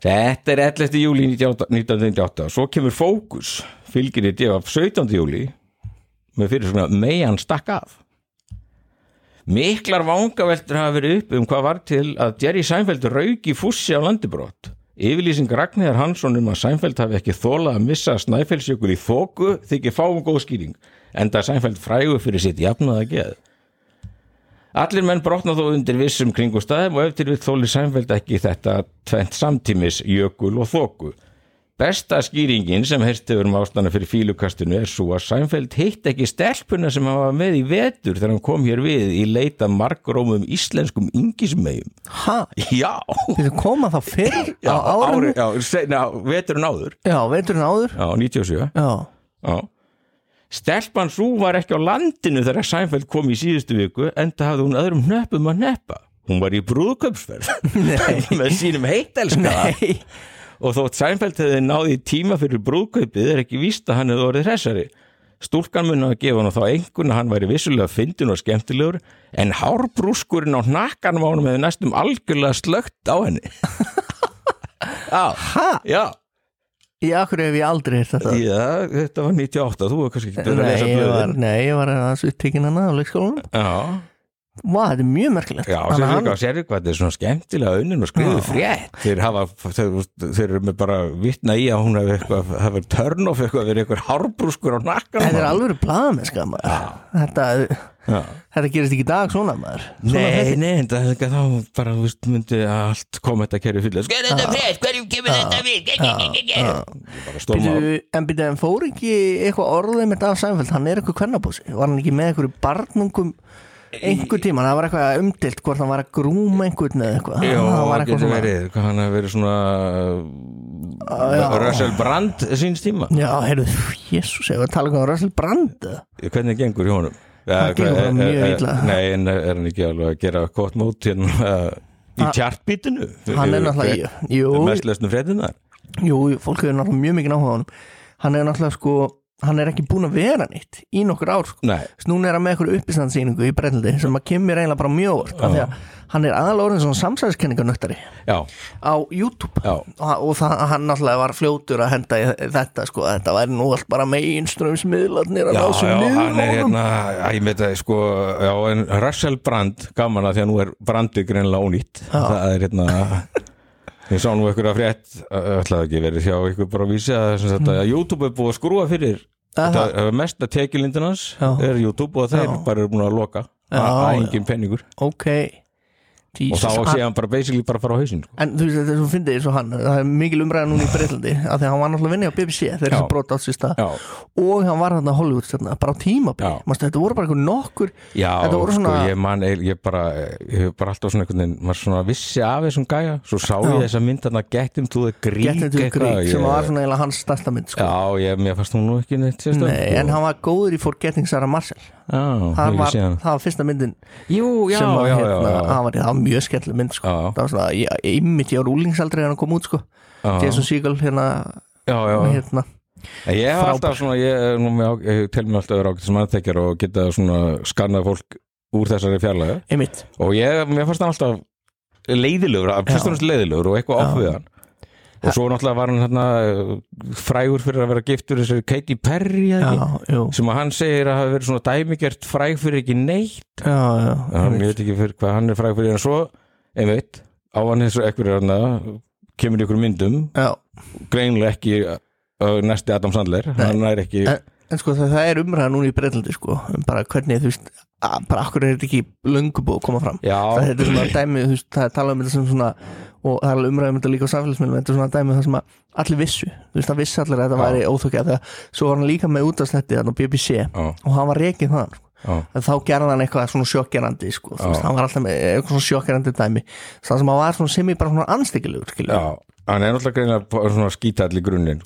Þetta er 11. júli 1998 svo kemur fókus þetta af 17. júli með fyrir svona megan stakk af. Miklar vangaveltur hafa verið upp um hvað var til að Jerry Seinfeld rauk í fússi á landibrótt Yfirlýsing Ragnhildar Hansson um að Seinfeld hafi ekki þólað að missa snæfellsjökul í þóku þykir fáum góð skýring enda Seinfeld frægu fyrir sitt jafnaða geð. Allir menn brotna þó undir vissum kringustæðum og eftir við þóli Sænfeld ekki þetta tvent samtímis jökul og þóku. Besta skýringin sem heyrst hefur um ástana fyrir fílukastinu er svo að Sænfeld hitt ekki stelpuna sem var með í vetur þegar hann kom hér við í leita margrómum íslenskum yngismegum. Ha? Já! Þetta koma þá fyrr Já, á árinu já, seinna, veturinn áður. Já, veiturinn áður Já, 97. Já, Já. Stelpan svo var ekki á landinu þegar Sænfeld kom í síðustu viku enda hafði hún öðrum hnöppum að neppa. Hún var í brúðköpsferð með sínum heittelskaða nei og þótt Sænfeld hefði náði tíma fyrir brúðkaupið er ekki víst að hann hefði orðið hressari. Stúlkan mun að gefa hann þá einhvern að hann væri vissulega fyndin og skemmtilegur en hárbrúskurinn á hnakkanum á hann hefði næstum algjörlega slögt á henni. Já, Ha? já, Í akkur hef ég aldrei heyrt þetta já, þetta var 98, þú var kannski ekki verið að lesa blöðin. nei, ég var aðeins upptekinn hana á leikskólanum Já, Vá, þetta er mjög merkilegt. Já, að líka, sérðu hvað þetta er svona skemmtilega unnin og skriðu frétt. Þeir hafa, þeir, þeir eru með bara vitna í að hún hefur eitthvað, hefur törnof eitthvað verið eitthvað hárbrúskur á nakkan Þetta er alveg blaða með skama þetta, Já. þetta gerist ekki dag svona maður. Svona Nei, nei, er þá bara, þú veist, myndi allt koma þetta kerfi fyrir Sko, þetta frétt, hverjum kemur þetta við? En býtu, en fór ekki eitthvað orðið með Dag Sænfeld, hann er eitthvað kvennabósi Var hann ekki með eitthvað barnungum einhver tíma, það var eitthvað umdilt hvort hann var að grúma einhvern eða eitthvað Já, það var eitthvað svona verið, hvað hann hefur verið svona uh, Russell Brand síns tíma Já, heyrðu, jésús, ég var að tala um Russell Brand? Hvernig gengur hjá honum? Ja, Það gengur bara er- mjög er- illa. Nei, en er hann ekki alveg að gera gott mót hérna uh, í tjartbítinu? Hann er náttúrulega, Mest lesnum fréttinar jú, fólk hefur náttúrulega mjög mikið náhuga Hann er náttúrulega sko, hann er ekki búin að vera nýtt í nokkur ár sko. Þess Núna er hann með eitthvað uppistandsýningu í Brennlandi sem að kemur eiginlega bara mjög óvart af því að hann er aðalega orðin svona samsæðiskenninganöktari já, á YouTube. Já. Og, og það, hann náttúrulega var fljótur að henda í þetta sko, þetta væri nú allt bara meginströmsmiðlarnir að Já, já, já, ég veit að sko, já, Russell Brand, gaman að því að nú er Brandið greinlega ónýtt, það er hérna, ég sá nú ykkur að frétt, ætlaði ekki verið hjá ykkur bara að vísi að, sagt, að YouTube er búið að skrúa fyrir, Mesta tekjulindinans Já. er YouTube og þeir Já. bara eru búin að loka, að engin penningur. ok og Jesus, þá hann- sé hann bara basically bara fara á hausinn sko. En þú veist þetta er svo fyndið eins og hann Það er mikil umræða núna í Breitlandi af Því að hann var náttúrulega vinni á BBC þegar þessi brot já, Og hann var þarna Hollywood stjörna, bara á tímabili. Þetta voru bara einhver nokkur já sko, svona- ég man ég bara, ég hef bara alltaf svona einhvern veginn vissi af þessum gæja. Svo sá ég Já. þessa mynd að Get him to the Greek Get into the eitthvað, Greek sem ég- var svona eiginlega hans stærsta mynd sko. já, ég, mér fannst hún nú ekki neitt Nei, en hann var góður í Forgetting Sarah Marshall hann ég var, Það var fyrsta myndin jú, já, sem að, já, hérna, já, já, var, það var mjög skemmtileg mynd sko. Það var svona, ég, einmitt ég á rúlingsaldri hann kom út sko. Jason Segel hérna, já, já. hérna En ég hef alltaf svona ég, er nú með á- ég tel mér alltaf vera ágætt sem aðtekjar og geta svona skannað fólk úr þessari einmitt, og ég, mér fannst hann alltaf leiðilegur, Já. fyrst og næst leiðilegur og eitthvað Já. Hann og svo náttúrulega var hann hérna frægur fyrir að vera giftur þessari Katy Perry já, sem að hann segir að hafa verið svona dæmigert fræg fyrir ekki neitt. Já, já, hann, ég veit ekki fyrir hvað hann er fræg fyrir en svo, einmitt, á hann þessu ekkur hérna, kemur í ykkur myndum. Já, greinilega ekki uh, næsti Adam Sandler, hann er ekki En- en sko það, það er umræða núna í Breitlandi sko, um bara hvernig þú veist bara akkur er þetta ekki löngu búið að koma fram? Já, það er svona dæmi, þú veist, það er talað um þetta sem svona og það er umræðum þetta líka á samfélagsmiðlum þetta er svona dæmi það sem að allir vissu. Þú veist, það vissi allir að þetta Já. væri óþokki þegar svo var hann líka með útastætti þannig á BBC já, og hann var reikinn þann sko. en þá gerði hann eitthvað svona sjokkerandi sko, þú veist, hann var alltaf með eitthvað svona sjokkerandi dæmi. Það sem hann var svona sem í bara svona anstíkilegur hann er náttúrulega bara svona skítall í grunninn.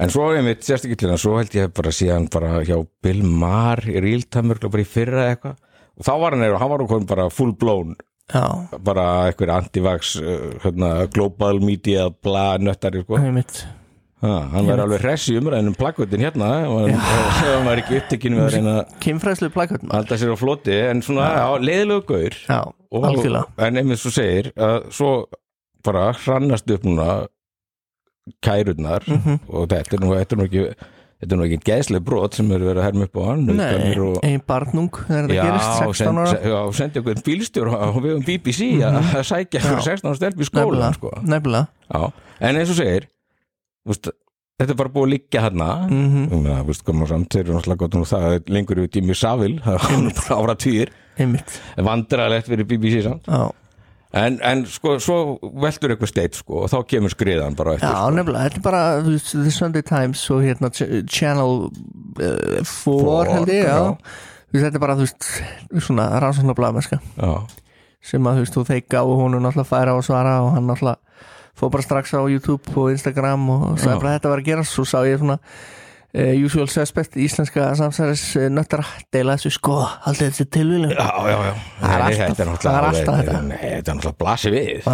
En svo er mitt sérstakillina, svo held ég bara síðan bara hjá Bill Maher í Real-Time örugglega bara í fyrra eitthvað. Og þá var hann, eða, hann var okkur bara full blown já, bara eitthvað antivax uh, hérna, global media bla nöttari sko. ha, hann var alveg hress í umræðinum plaggötin hérna og hann, og hann var ekki upptekinn við að reyna að kynfræðslu plakatn halda sér á floti. En svona já, leiðilegu gaur. Já, og, algjörlega. en einmitt svo segir að svo bara hrannast upp núna kærurnar Mhm. og þetta er nú, þetta er nú ekki þetta er nú ekki geðslega brot sem eru verið að herma upp á hann Nei, og, ein barnung þegar þetta Já, gerist 16 send, ára. já, sendi okkur bílstjór á vegum BBC að að sækja fyrir 16 ára stelp í skólan sko. en eins og segir úst, þetta er bara búið að liggja Mhm. mm -hmm. veist, koma samt, þeir eru náttúrulega gott um það að lengur við tími Savil, það ára týr einmitt. Vandrarlegt fyrir BBC samt. Já, en, en sko, svo veldur eitthvað steitt sko, og þá kemur skriðan bara eftir já sko. nefnilega, þetta er bara The Sunday Times og hérna Ch- Channel 4 Four, held ég, já. þetta er bara, þú veist, svona rannsóknar blaðmennska Já, sem að, þú veist, þú þeir gáðu honum náttúrulega færa og svara og hann náttúrulega fór bara strax á YouTube og Instagram og sagði bara þetta var að gera svo sá ég svona uh, usual suspect íslenska samsæris uh, nöttara deila þessu sko, haldið þessi tilvílum. Það er alltaf- þetta er alltaf þetta. Er náttúrulega blasið við.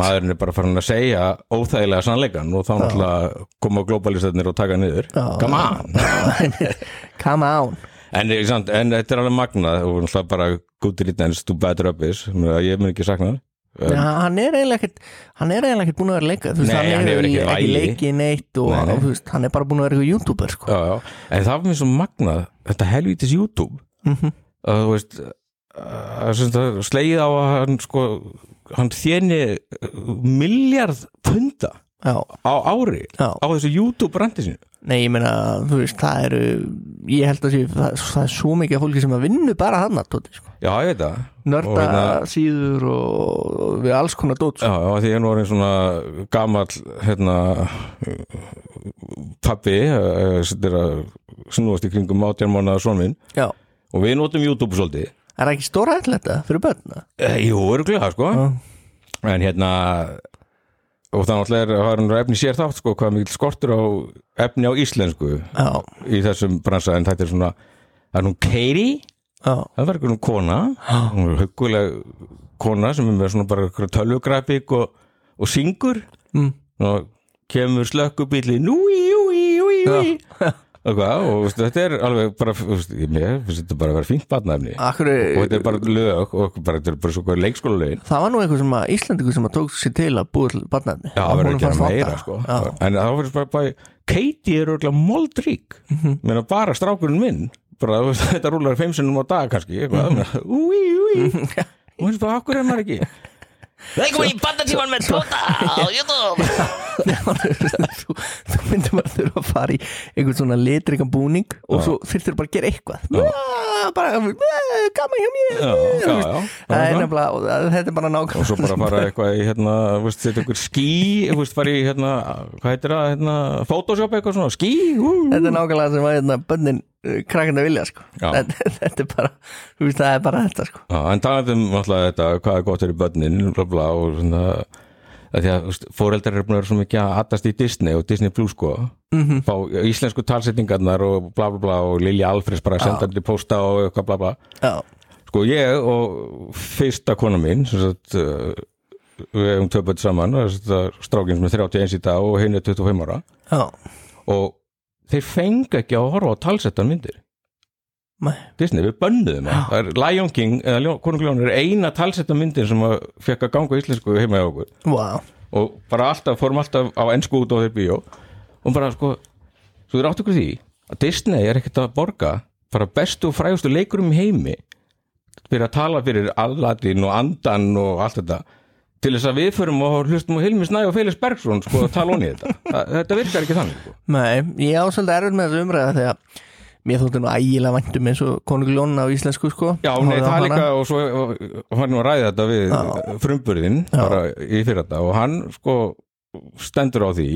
Maðurinn er bara farin að segja óþægilega sannleikan og þá náttúrulega koma globalistarnir og taka niður. Já. Come on. Come on. En, eh, en þetta er alveg magnað og náttúrulega bara good riddance to bad rubbish. Ég mun ekki sakna það Er eiginlega ekkert hann er eiginlega ekkert búin að vera leika þú veist, Nei, hann í- ekki ekki leikið neitt og, Nei, nei. veist, hann er bara búin að vera eitthvað youtuber sko. já, já. En það var mér svo magnað þetta helvítis YouTube Mhm. að þú veist að, slegið á að hann sko hann þjeni miljard punda já, á ári? Já, á þessu YouTube brandi sinu nei, ég meina þú veist, það eru ég held að sé, það, það er svo mikið fólki sem að vinnu bara hann tóti, sko. Já, ég veit það. Nörda Og hérna- síður og, og við alls konar dót Já, sko. já, því ég er nú orðin svona gamall hérna pappi uh, sem er að snúast í kringum átján mánuða son minn. Já, og við notum YouTube svolítið. Er það ekki stóra ætla þetta fyrir börna uh, Jú, öruglega, sko. Já, en hérna og náttúrulega er, það er efni sér þátt sko, hvað mikil skortur á efni á íslensku já, í þessum bransa. En þetta er svona, það er nú Katie já, það var einhvern kona. Hún er hugguleg kona sem er með svona bara tölvugrafík og, og syngur. Mm. og kemur slökkubíli núi, júi, júi og hvað, og veistu, þetta er alveg bara, veistu, ég finnst þetta bara að vera fínt barnafni Akkur, og þetta er bara lög og bara, þetta er bara svo leikskóla lögin það var nú eitthvað sem að Íslandingur sem að tók sér til að búið til barnafni Já, það verður að gera meira sko. En það verður bara, bara Katie er örgulega moldrík. Mm. -hmm. bara strákurinn minn. Bara, veist, þetta rúlar fimm sinnum á dag kannski eitthvað, Mhm. úi, úi og þú veist bara, okkur er maður ekki Velkomin í bandatíman með Tóta á YouTube. Þú, þú myndir bara þurfa að fara í einhvern svona litrikan búning og svo þurftir bara að gera eitthvað. Bara, "Eh, gaman hjá mér. Það er nefnilega, það- þetta er bara nákvæmlega og svo bara fara eitthvað í hérna, þú veist, setja ykkur skí fara í hérna, hvað heitir það hérna, photoshop eitthvað svona, skí Þetta er nákvæmlega sem að hérna, bönnin krakkandi vilja sko. Þetta, er bara, þú veist, það er bara þetta sko. Já, en talandi um náttúrulega þetta, hvað er gott fyrir börnin bla bla og svona að því að fóreldrar eru búin að vera svo mikið að attast í Disney og Disney Plus sko. Mhm. fá íslensku talsetningarnar og bla bla bla og Lilja Alfreds bara senda til posta og eitthvað bla bla. Já, sko ég og fyrsta kona mín sagt uh, við hefum börn saman strákin sem er 31 í dag og hinn er 25 ára. Já, og þeir fengi ekki að horfa á talsettan myndir. Nei. Disney, við bönnuðum það. Er Lion King, eða Konungljón er eina talsettan myndin sem að fekk að ganga íslensku heima hjá okkur. Wow og bara alltaf, fórum alltaf á ennsku út á þeir bíó. Og bara sko svo þið áttu ykkur því að Disney er ekkert að borga bara bestu og frægustu leikurum í heimi fyrir að tala fyrir Aladdin og Andan og allt þetta til þess að við förum og hlustum á Hilmi Snæ og Felix Bergson sko að tala honi þetta. Það- þetta virkar ekki þannig sko. Nei, ég á svolítið erfið með þessu umræða þegar mér þótti nú ægilega væntum eins og konungljónin á íslensku sko. Já, nei, það er líka og svo og hann var að ræða þetta við frumburðin bara í fyrir þetta og hann sko stendur á því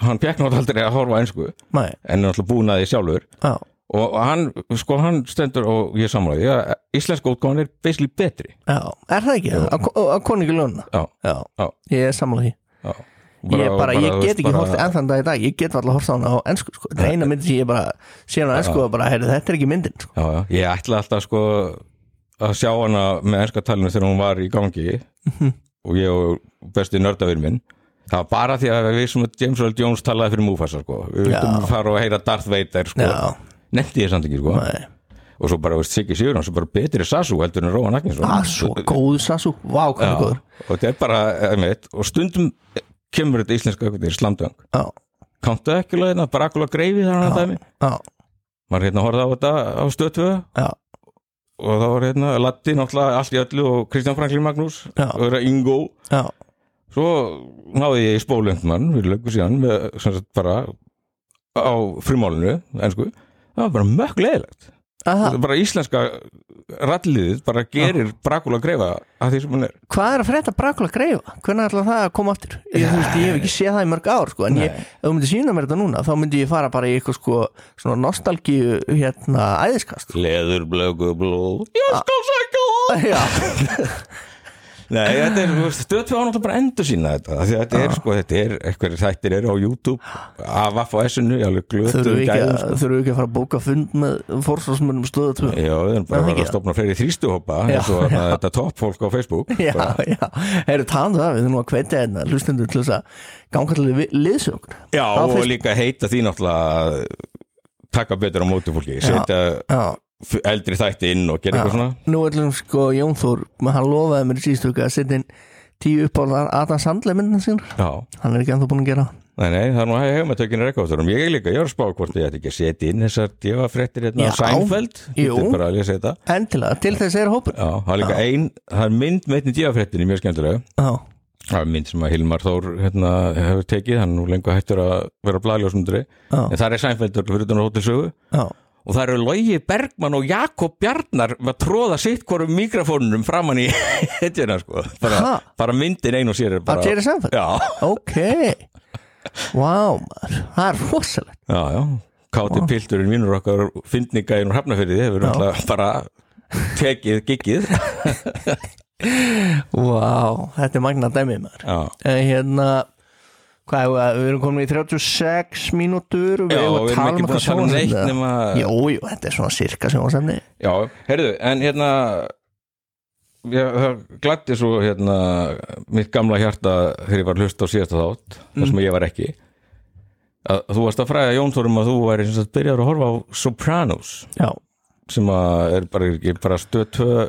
hann náttúrulega aldrei að horfa einsku en er náttúrulega búin að því sjálfur. Já, og hann, sko, hann stendur og ég samræði að íslenska útgáðan er basically betri já, er það ekki? Á, konungljónina? já, Já, Já. ég er því já Bara- ég, bara, bara, ég get ekki hort enn þann dag í dag ég get alltaf hort á hana á ennsku sko. þetta er eina myndi sem ég bara sé hana á ennsku og bara, heyrðu, þetta er ekki myndin sko. Já, já, ég ætla alltaf sko að sjá hana með ennska talinu þegar hún var í gangi Mhm. og ég og besti nördavinn minn það var bara því að við sem James Earl Jones talaði fyrir Mufasa sko við Já. vildum fara og heyra Darth Vader sko Já. Nefndi ég samt ekki sko. Nei. og svo bara, veist, Siggi Sigurðan svo bara betri Sasu heldur en Róan Agnesson. Ah, svo góð Sasu, vá hvað er góður. og þetta er bara, einmitt, og stundum kemur þetta íslenska eitthvað í slamdöng. Já, kanntu ekki lögina, bara akkur að greifi þar hann að dæmi? maður hérna horfði á þetta á stöðtöðu og það var hérna Latti náttúrulega allt í öllu og Kristján Franklin Magnús Já. og það er Ingo. Já. Svo náði ég í spólendmann við lögum síðan með, sagt, bara á frimálinu ensku, það var bara mökk leðilegt bara íslenska ralliðið bara gerir Brakula greifa að því sem hann er. Hvað er að frétta Brakula greifa? hvernig ætla það að koma aftur? Ég, veist, ég hef ekki séð það í mörg ár sko, en ef þú myndir sína mér þetta núna þá myndi ég fara bara í eitthvað sko svona nostalgíu hérna æðiskast. Leður blögu blóð. Ég skal sækja það Nei, þetta er, á náttúrulega bara endur sína þetta, þetta er sko, þetta er eitthvað þættir eru á YouTube af S-inu, ég alveg glötu þurfum við ekki, sko. þurfum við ekki að fara að bóka fund með fórsvarsmönnum stöðu tvö? Já, við erum bara að stopna fleiri þrýstuhópa Já, eins og þetta toppfólk á Facebook Já, bara, já, heyrðu talandi um það, við þurfum að hvetja hérna hlustendur til þess að ganga til liðsögn já og líka heita því náttúrulega taka betur á móti fólki setja eldri þætti inn og gera eitthvað svona? Nú ætlum sko Jón Þór, hann lofaði mér í síðustu viku að setja inn tíu uppáldar Adam Sandler myndina sín Já, hann er ekki ennþá búin að gera. Það. nei, nei, það er nú að hefum að tökina rekkáfturum Ég er líka, ég er að spá hvort ég ætti ekki að setja inn þessar djöfafréttir hérna Já. á Sænfeld er endilega, til þess er hópur. Já, það er líka ein, það er mynd með einnig djöfafréttinni mjög skemmtilega. Já, Það er mynd sem að Hilmar Þór hérna, hefur tekið, hann er nú lengur hættur að vera blæðljósundri, Já. en það er fyrir utan á hótelsögu já, og það eru Logi Bergmann og Jakob Bjarnar að tróða sitt hvorum mikrofónunum framann í hetjuna sko, bara, bara myndin ein og sér er bara, að Jerry Seinfeld já, Ok, maður, það er rosalegt. Já, já. Káti Pilturinn vinnur okkar fyndningæðin og hafnafyrði hefur alltaf bara tekið giggið. Vá, þetta er magna dæmið maður. Hérna Hvað, við erum komin í 36 mínútur eigum við erum búin að tala um neitt sjónvarpsefni? nema Jú, jú, þetta er svona sirka sjónvarsefni Já, heyrðu, en hérna ég, það glætti svo hérna mitt gamla hjarta þegar ég var að hlusta á síðasta þátt þar Mm. sem ég var ekki að þú varst að fræða Jón Þórum að þú væri sem sagt byrjar að horfa á Sopranos Já, sem að er bara, ekki bara stöð tvö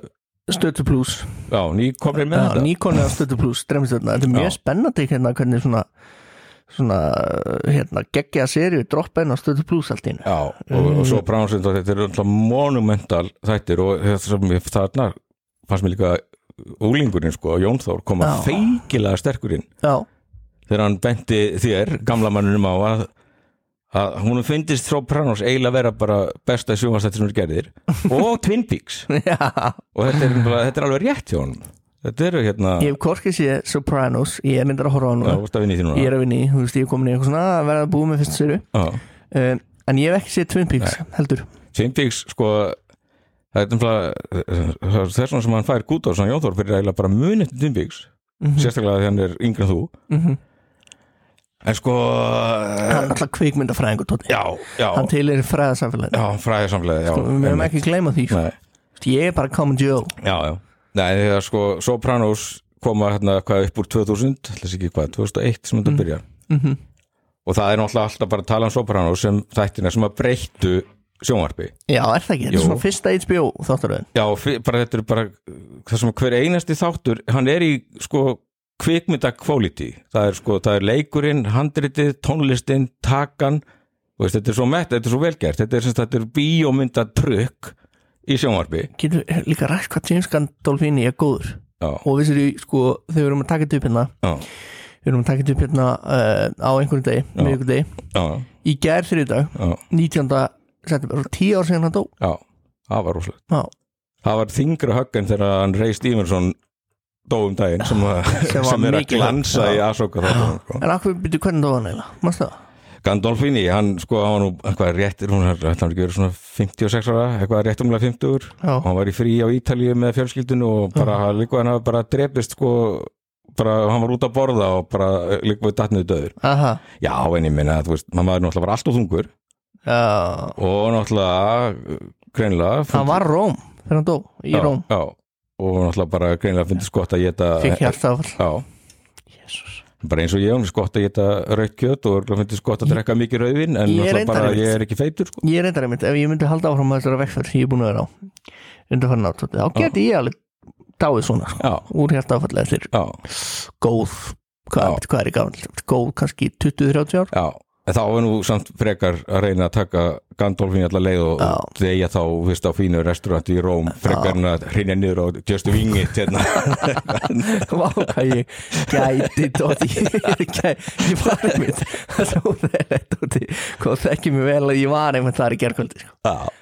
stötu plus. Já, nýkomri með Já, þetta. Nikon eða stötu plus, dremstjörna Þetta er mjög spennandi hérna hvernig svona svona, hérna, geggja serju droppa inn á í einu. Já, og, og Sopranos þetta er alltaf monumental þættir og þarna fannst mér líka úlingurinn sko, Jón Þór koma Já. feikilega sterkur inn. Já, þegar hann benti þér, gamla mannunum á að, að hún finnist Sopranos eiginlega vera bara besta sjónvastættir sem er gerðir. Og Twin Peaks. Og þetta er, þetta er alveg rétt hjá honum þetta eru hérna Ég hef korkið séð Sopranos, ég er myndar að horfa á já, núna vorstu að vinna í því núna. Ég er að vinni, þú veist, ég er komin í eitthvað svona að verða að búið með fyrstu Já. um, En ég hef ekki séð Twin Peaks, heldur. Twin Peaks sko það er nefnilega þess vegna sem hann fær gút á svona Jón Þór fyrir eiginlega bara munið til Twin Peaks. Sérstaklega þegar hann er yngri en þú. Mhm. en sko Hann er alltaf kvikmyndafræðingur, Tóti. Já, já, Hann til er fræðasamfélaginu. Já, fræðið samfélagi já, Við meðum einmitt. ekki gleyma því sko. Nei. Þú veist, Ég er bara common Joe Já, já. Nei, þegar sko Sopranos koma hérna hvað upp úr 2000, ætlas ekki hvað, 2001 sem þetta byrja. Mhm. Og það er náttúrulega alltaf bara að tala um Sopranos sem þættina sem að breyttu sjónvarpi. Já, er það ekki, þetta er svona fyrsta HBO þáttaröðin Já, bara þetta er bara það sem hver einasti þáttur, hann er í sko kvikmynda quality. Það er sko, það er leikurinn, handritið, tónlistin, takan, og þetta er svo mett, þetta er svo velgert, þetta er er bíómynda trukk í sjónvarpi. Getur líka rætt hvað James Gandolfini er góður Já, Og við sér sko, þegar við erum að taka þetta upp hérna Við erum að taka þetta upp hérna uh, á einhverjum degi, Já. miðvikudegi já, Í gær þriði dag, já, 19. september, tíu ár síðan hann dó já, það var rosalegt. Já, það var þingra högg en þegar hann Ray Stevenson dó um daginn sem, Sem sem, er að glansa í þáttunum sko. en akkur byrju hvernig dó hann eiginlega, mástu það? Gandolfini, hann sko, hann var nú eitthvað réttir, hún ætla hann ekki verið svona 56 ára, eitthvað rétt umlega 50 Já, og hann var í frí á Ítalíu með fjölskyldinu og bara líka hann hafa bara drepist sko bara, hann var út að borða og bara líka við datniðu döður aha, já, en ég minna, þú veist, maður er náttúrulega var alltof þungur. Já. Og náttúrulega greinilega hann var Róm þegar hann dó, í já, Róm. já, og náttúrulega bara greinilega finnst gott að geta fikk hjartafall já. Bara eins og ég, hún er gott að geta raukt kjöt og örugglega finnst gott að drekka mikið rauðvin en Ég er bara ég er ekki feitur sko. ég er reyndar einmitt, ef ég myndi halda áfram með þessara vegferð sem ég er búin að vera á undanfarn átt, þá geti ég alveg dáið svona, sko, úr hjartafall eftir já, góð, hvað, Já. hvað er í gamall? Góð kannski 20-30 ár. Já þá er nú samt frekar að reyna að taka Gandolfin allar leið og Já. þegar þá fyrst á fínu restaurant í Róm frekar en að hreinja niður á just wing it hérna. Vá, hvað ég gæti Dóti Ég var einmitt það er þekki mig vel ég var einmitt þar í gerkvöldi sko.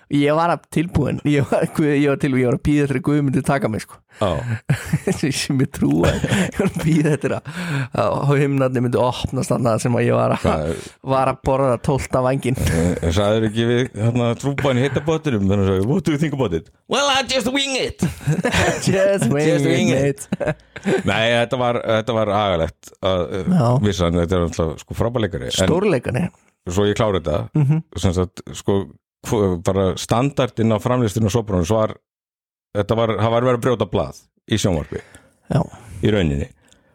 Ég var tilbúin. Ég var, ég var tilbúin, ég var að býða eftir að Guð myndi taka mig sko. Sem ég trúa Ég var að býða eftir að að himnarnir myndi opnast þarna sem að ég var að var að borða tólta vangin en sagður ekki við hérna, trúbæn hitta bóttinum þannig að what do you think about it? Well, I just wing it. Just wing Just wing it. nei, þetta var, þetta var agalegt að Já. vissan, þetta er alltaf sko frábæleikari en Stórleikani svo ég klára þetta Mhm. sem sagt, sko hvo- bara standardinn á framlistinu og sopranus var þetta var, það var verið að brjóta blað í sjónvarpi. Já, í rauninni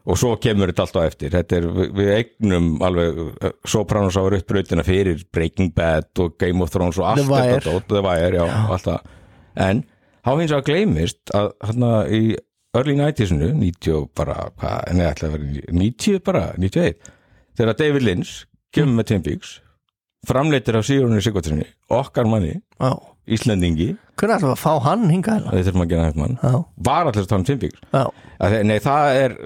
og svo kemur þetta alltaf eftir. Þetta er, við, eignum alveg eh, Sopranos ára upp brautina fyrir Breaking Bad og Game of Thrones og allt þetta dót, The Wire, já, allt það. En þá hins vegar gleymist að hérna í early 90s-inu 90 og bara, hvað, nei, ætla að vera 90 bara, 91 þegar David Lynch kemur með Twin Peaks framleitir af Sigurunni Sigvartsinni okkar manni, já Íslendingi. Hvernig ætlum við að fá hann hingað? Er maður að gera þetta mann. Já, var að tala um Twin Peaks. Að Nei, það er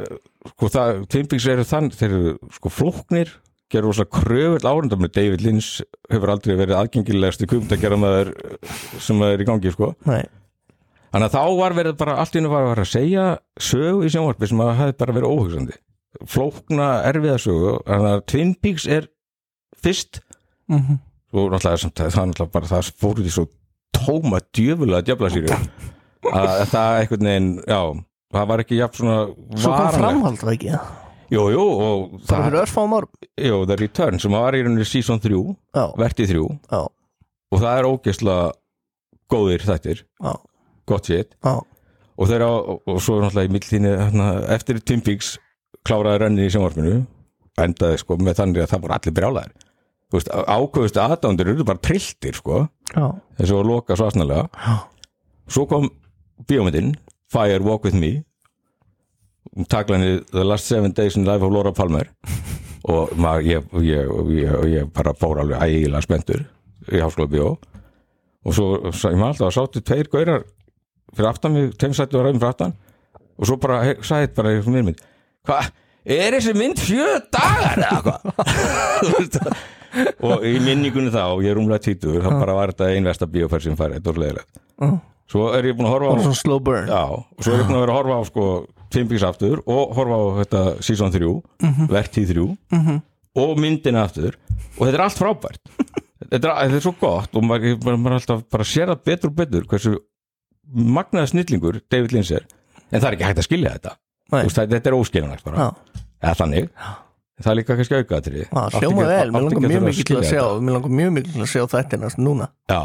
sko, það, Twin Peaks eru þann þeir eru sko flóknir gerur rosa kröfull árundar með David Lynch hefur aldrei verið aðgengilegast í maður sem er í gangi sko. nei. Þannig að þá var verið bara allt í hennu var að segja sögu í sjónvarpi sem að hefði bara verið óhugsandi. Flókna erfiða sögu þannig að Twin Peaks er fyrst. Mm og náttúrulega samt, það er náttúrulega bara það fór út í svo tóma djöfulega djöfla sýri að það einhvern veginn, já það var ekki jafn svona Svo kom framhald, var ekki? Það? Jú, jú, það, fyrir örfáum árum? Jú, The Return sem var í rauninni season 3, Já, vertið 3 já, og það er ógeðslega góðir þættir, já, gott já. Og þeirra, og, og svo náttúrulega í milltíni hérna, eftir Twin Peaks kláraði renni í sjónvarpinu endaði sko með þannig að það voru allir brjálæðir þú veist, ákveðustu aðdándir eru bara trilltir sko, þessu að loka svo asnalega. Já, svo kom bíómyndin Fire Walk With Me. Taklanið The Last Seven Days in Life of Laura Palmer. Og maður, ég, ég, ég, ég bara fór alveg ægilega spenntur í háskóla bíó og svo, sa- ég maður alltaf að sáttu tveir gaurar fyrir aftan mig, tveim sættu að ræðum fyrir aftan. Og svo bara, sagði bara í mér mynd, hvað, er þessi mynd sjö dagar eða hvað og í minningunni þá, ég er umlega títur þá bara var þetta einversta bíóferð sem farið, þetta var leðilegt svo er ég búin að horfa á já, svo er ég búin að vera að horfa á sko Peaks aftur og horfa á þetta season 3, vertíð 3 og myndina aftur. Og þetta er allt frábært. Þetta er, þetta er svo gott og maður, maður alltaf bara sér það betur og betur hversu magnaða snillingur David Lynch er. En það er ekki hægt að skilja þetta. Veist, þetta, er óskiljanlegt bara. Eða þannig, það er líka kannski aukaðatrið hljóma vel, mér langar mjög mikið til að sjá Mér langar mjög mikið til að sjá þetta næst núna. Já,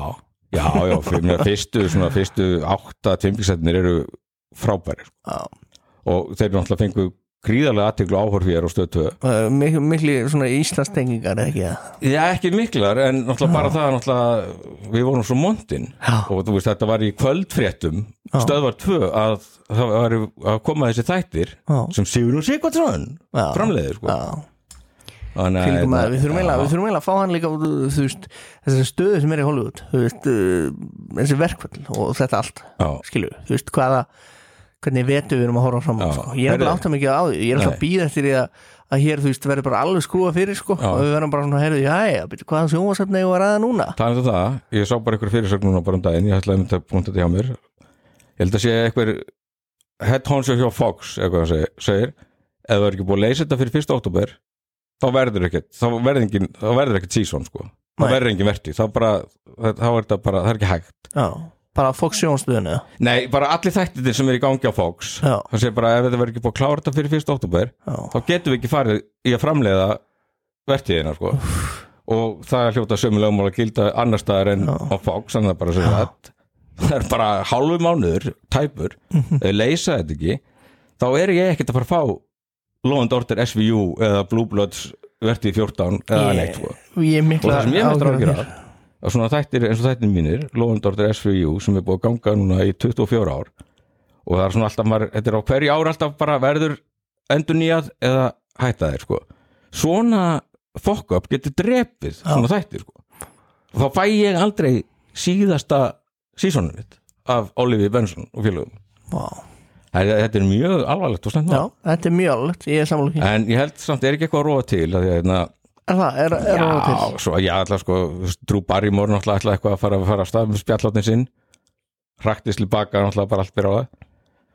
já, já, fyrir mér fyrstu, svona, fyrstu átta tvimbíksætnir eru frábærir. Já, og þeir náttúrulega fengu gríðarlega aðteglu áhorf hér á stöð 2 Uh, miklu, miklu svona Íslandstengingar ekki það? Já, ekki miklar, en náttúrulega bara það náttúrulega, við vorum svo montin Já. og veist, þetta var í kvöldfréttum stöðvar 2 að það var að koma þessi þættir Já. sem Sigurður Sigvardsson framleiðir, sko. Já, Fylgum að, við þurfum eiginlega að fá hann líka þessari stöðu sem er í Hollywood veist, uh, þessi verkvöld og þetta allt, skilju þú veist, hvaða, hvernig vetu við erum að horfa fram á, sko. ég er bara átt að mikið á því ég er alltaf að býða eftir því að, að hér, þú veist, verður bara alveg skrúa fyrir, sko og við verðum bara svona, heyrðu, já, já, byrju, hvaða sjónvarsefni eigum við að ræða núna? Talandi um það, ég sá bara einhver fyrirsögn núna bara um daginn, ég ætlaði að mynda að punta þetta hjá mér. Ég held að sé einhver head honcho hjá Fox eitthvað hann segir, ef það er ekki búið að leysa þetta fyrir 1. oktober þá verður ekkert þá verður, engin, þá verður ekkert season sko þá Nei. verður engin verti, þá bara þá er þetta bara, það er ekki hægt Já, bara Fox sjónstöðinu Nei, bara allir þættir sem er í gangi á Fox Já. Það sé bara ef þetta verður ekki búið að klára þetta fyrir 1. oktober Já. þá getum við ekki farið í að framleiða vertíðina sko. og það er hljóta sömu lögmál að gilda annar staðar en á Fox þannig að bara segja það það er bara hálfu mánuður, tæpur við leysa þetta ekki þá er ég ekkert að fara að fá Law and Order SVU eða Blue Bloods vertíð 14 eða neitt sko. Og það sem ég ágjör af af að svona þættir eins og þættir mínir Law and Order SVU sem er búið að ganga núna í 24 ár og það er svona alltaf maður, þetta er á hverju ár alltaf bara verður endur nýjað eða hætta þeir sko svona fuck up getur drepið svona þættir sko og þá fæ ég aldrei síðasta sísonum mitt af Olivi Benson og félögum Vá. þetta þetta er mjög alvarlegt og snemt Já, þetta er mjög alveg, ég er sammála því. En ég held samt er ekki eitthvað að róa til? Að að hérna, Er það, er, er það til? Já, svo já, alltaf sko Drú Barrymore ætla eitthvað að fara, fara að stað með spjalláttin sinn. Raktist til baka náttúrulega bara allt byrja á það.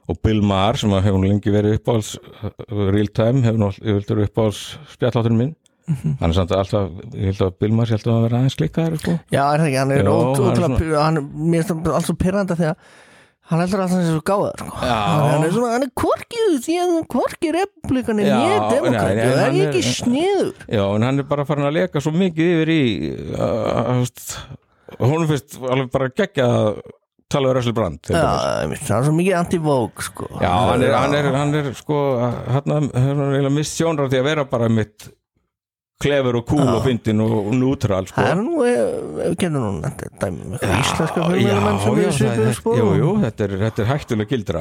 Og Bill Maher sem að hefur lengi verið uppáhalds uh, real time hefur uppáhalds spjalláttin minn. Mhm. hann er samt alltaf, ég held að Bill Maher alltaf að vera aðeins klikkaður sko. Já, er það ekki, hann er ótrúlega er er mér hann alltaf pyrranda þegar hann heldur sé svo gáðar sko. Hann er svona, hann er hann hvorkið republikan er Já, nýja nei, demokrat nei, það er er- ekki sniður Já, en hann er bara farin að leka svo mikið yfir í uh, uh, hún finnst alveg bara tala við Russell Brand Já, hann er svo mikið anti-vogue sko. Já, hann er, hann er, hann er sko hann er mist sjónrar því að vera bara mitt klefur og kúl og fyndin og, nútral sko. Það er nú, við getum nú nefnt dæmi um íslenska við þetta- sko. Jú, jú, þetta er, þetta er hættulega gildra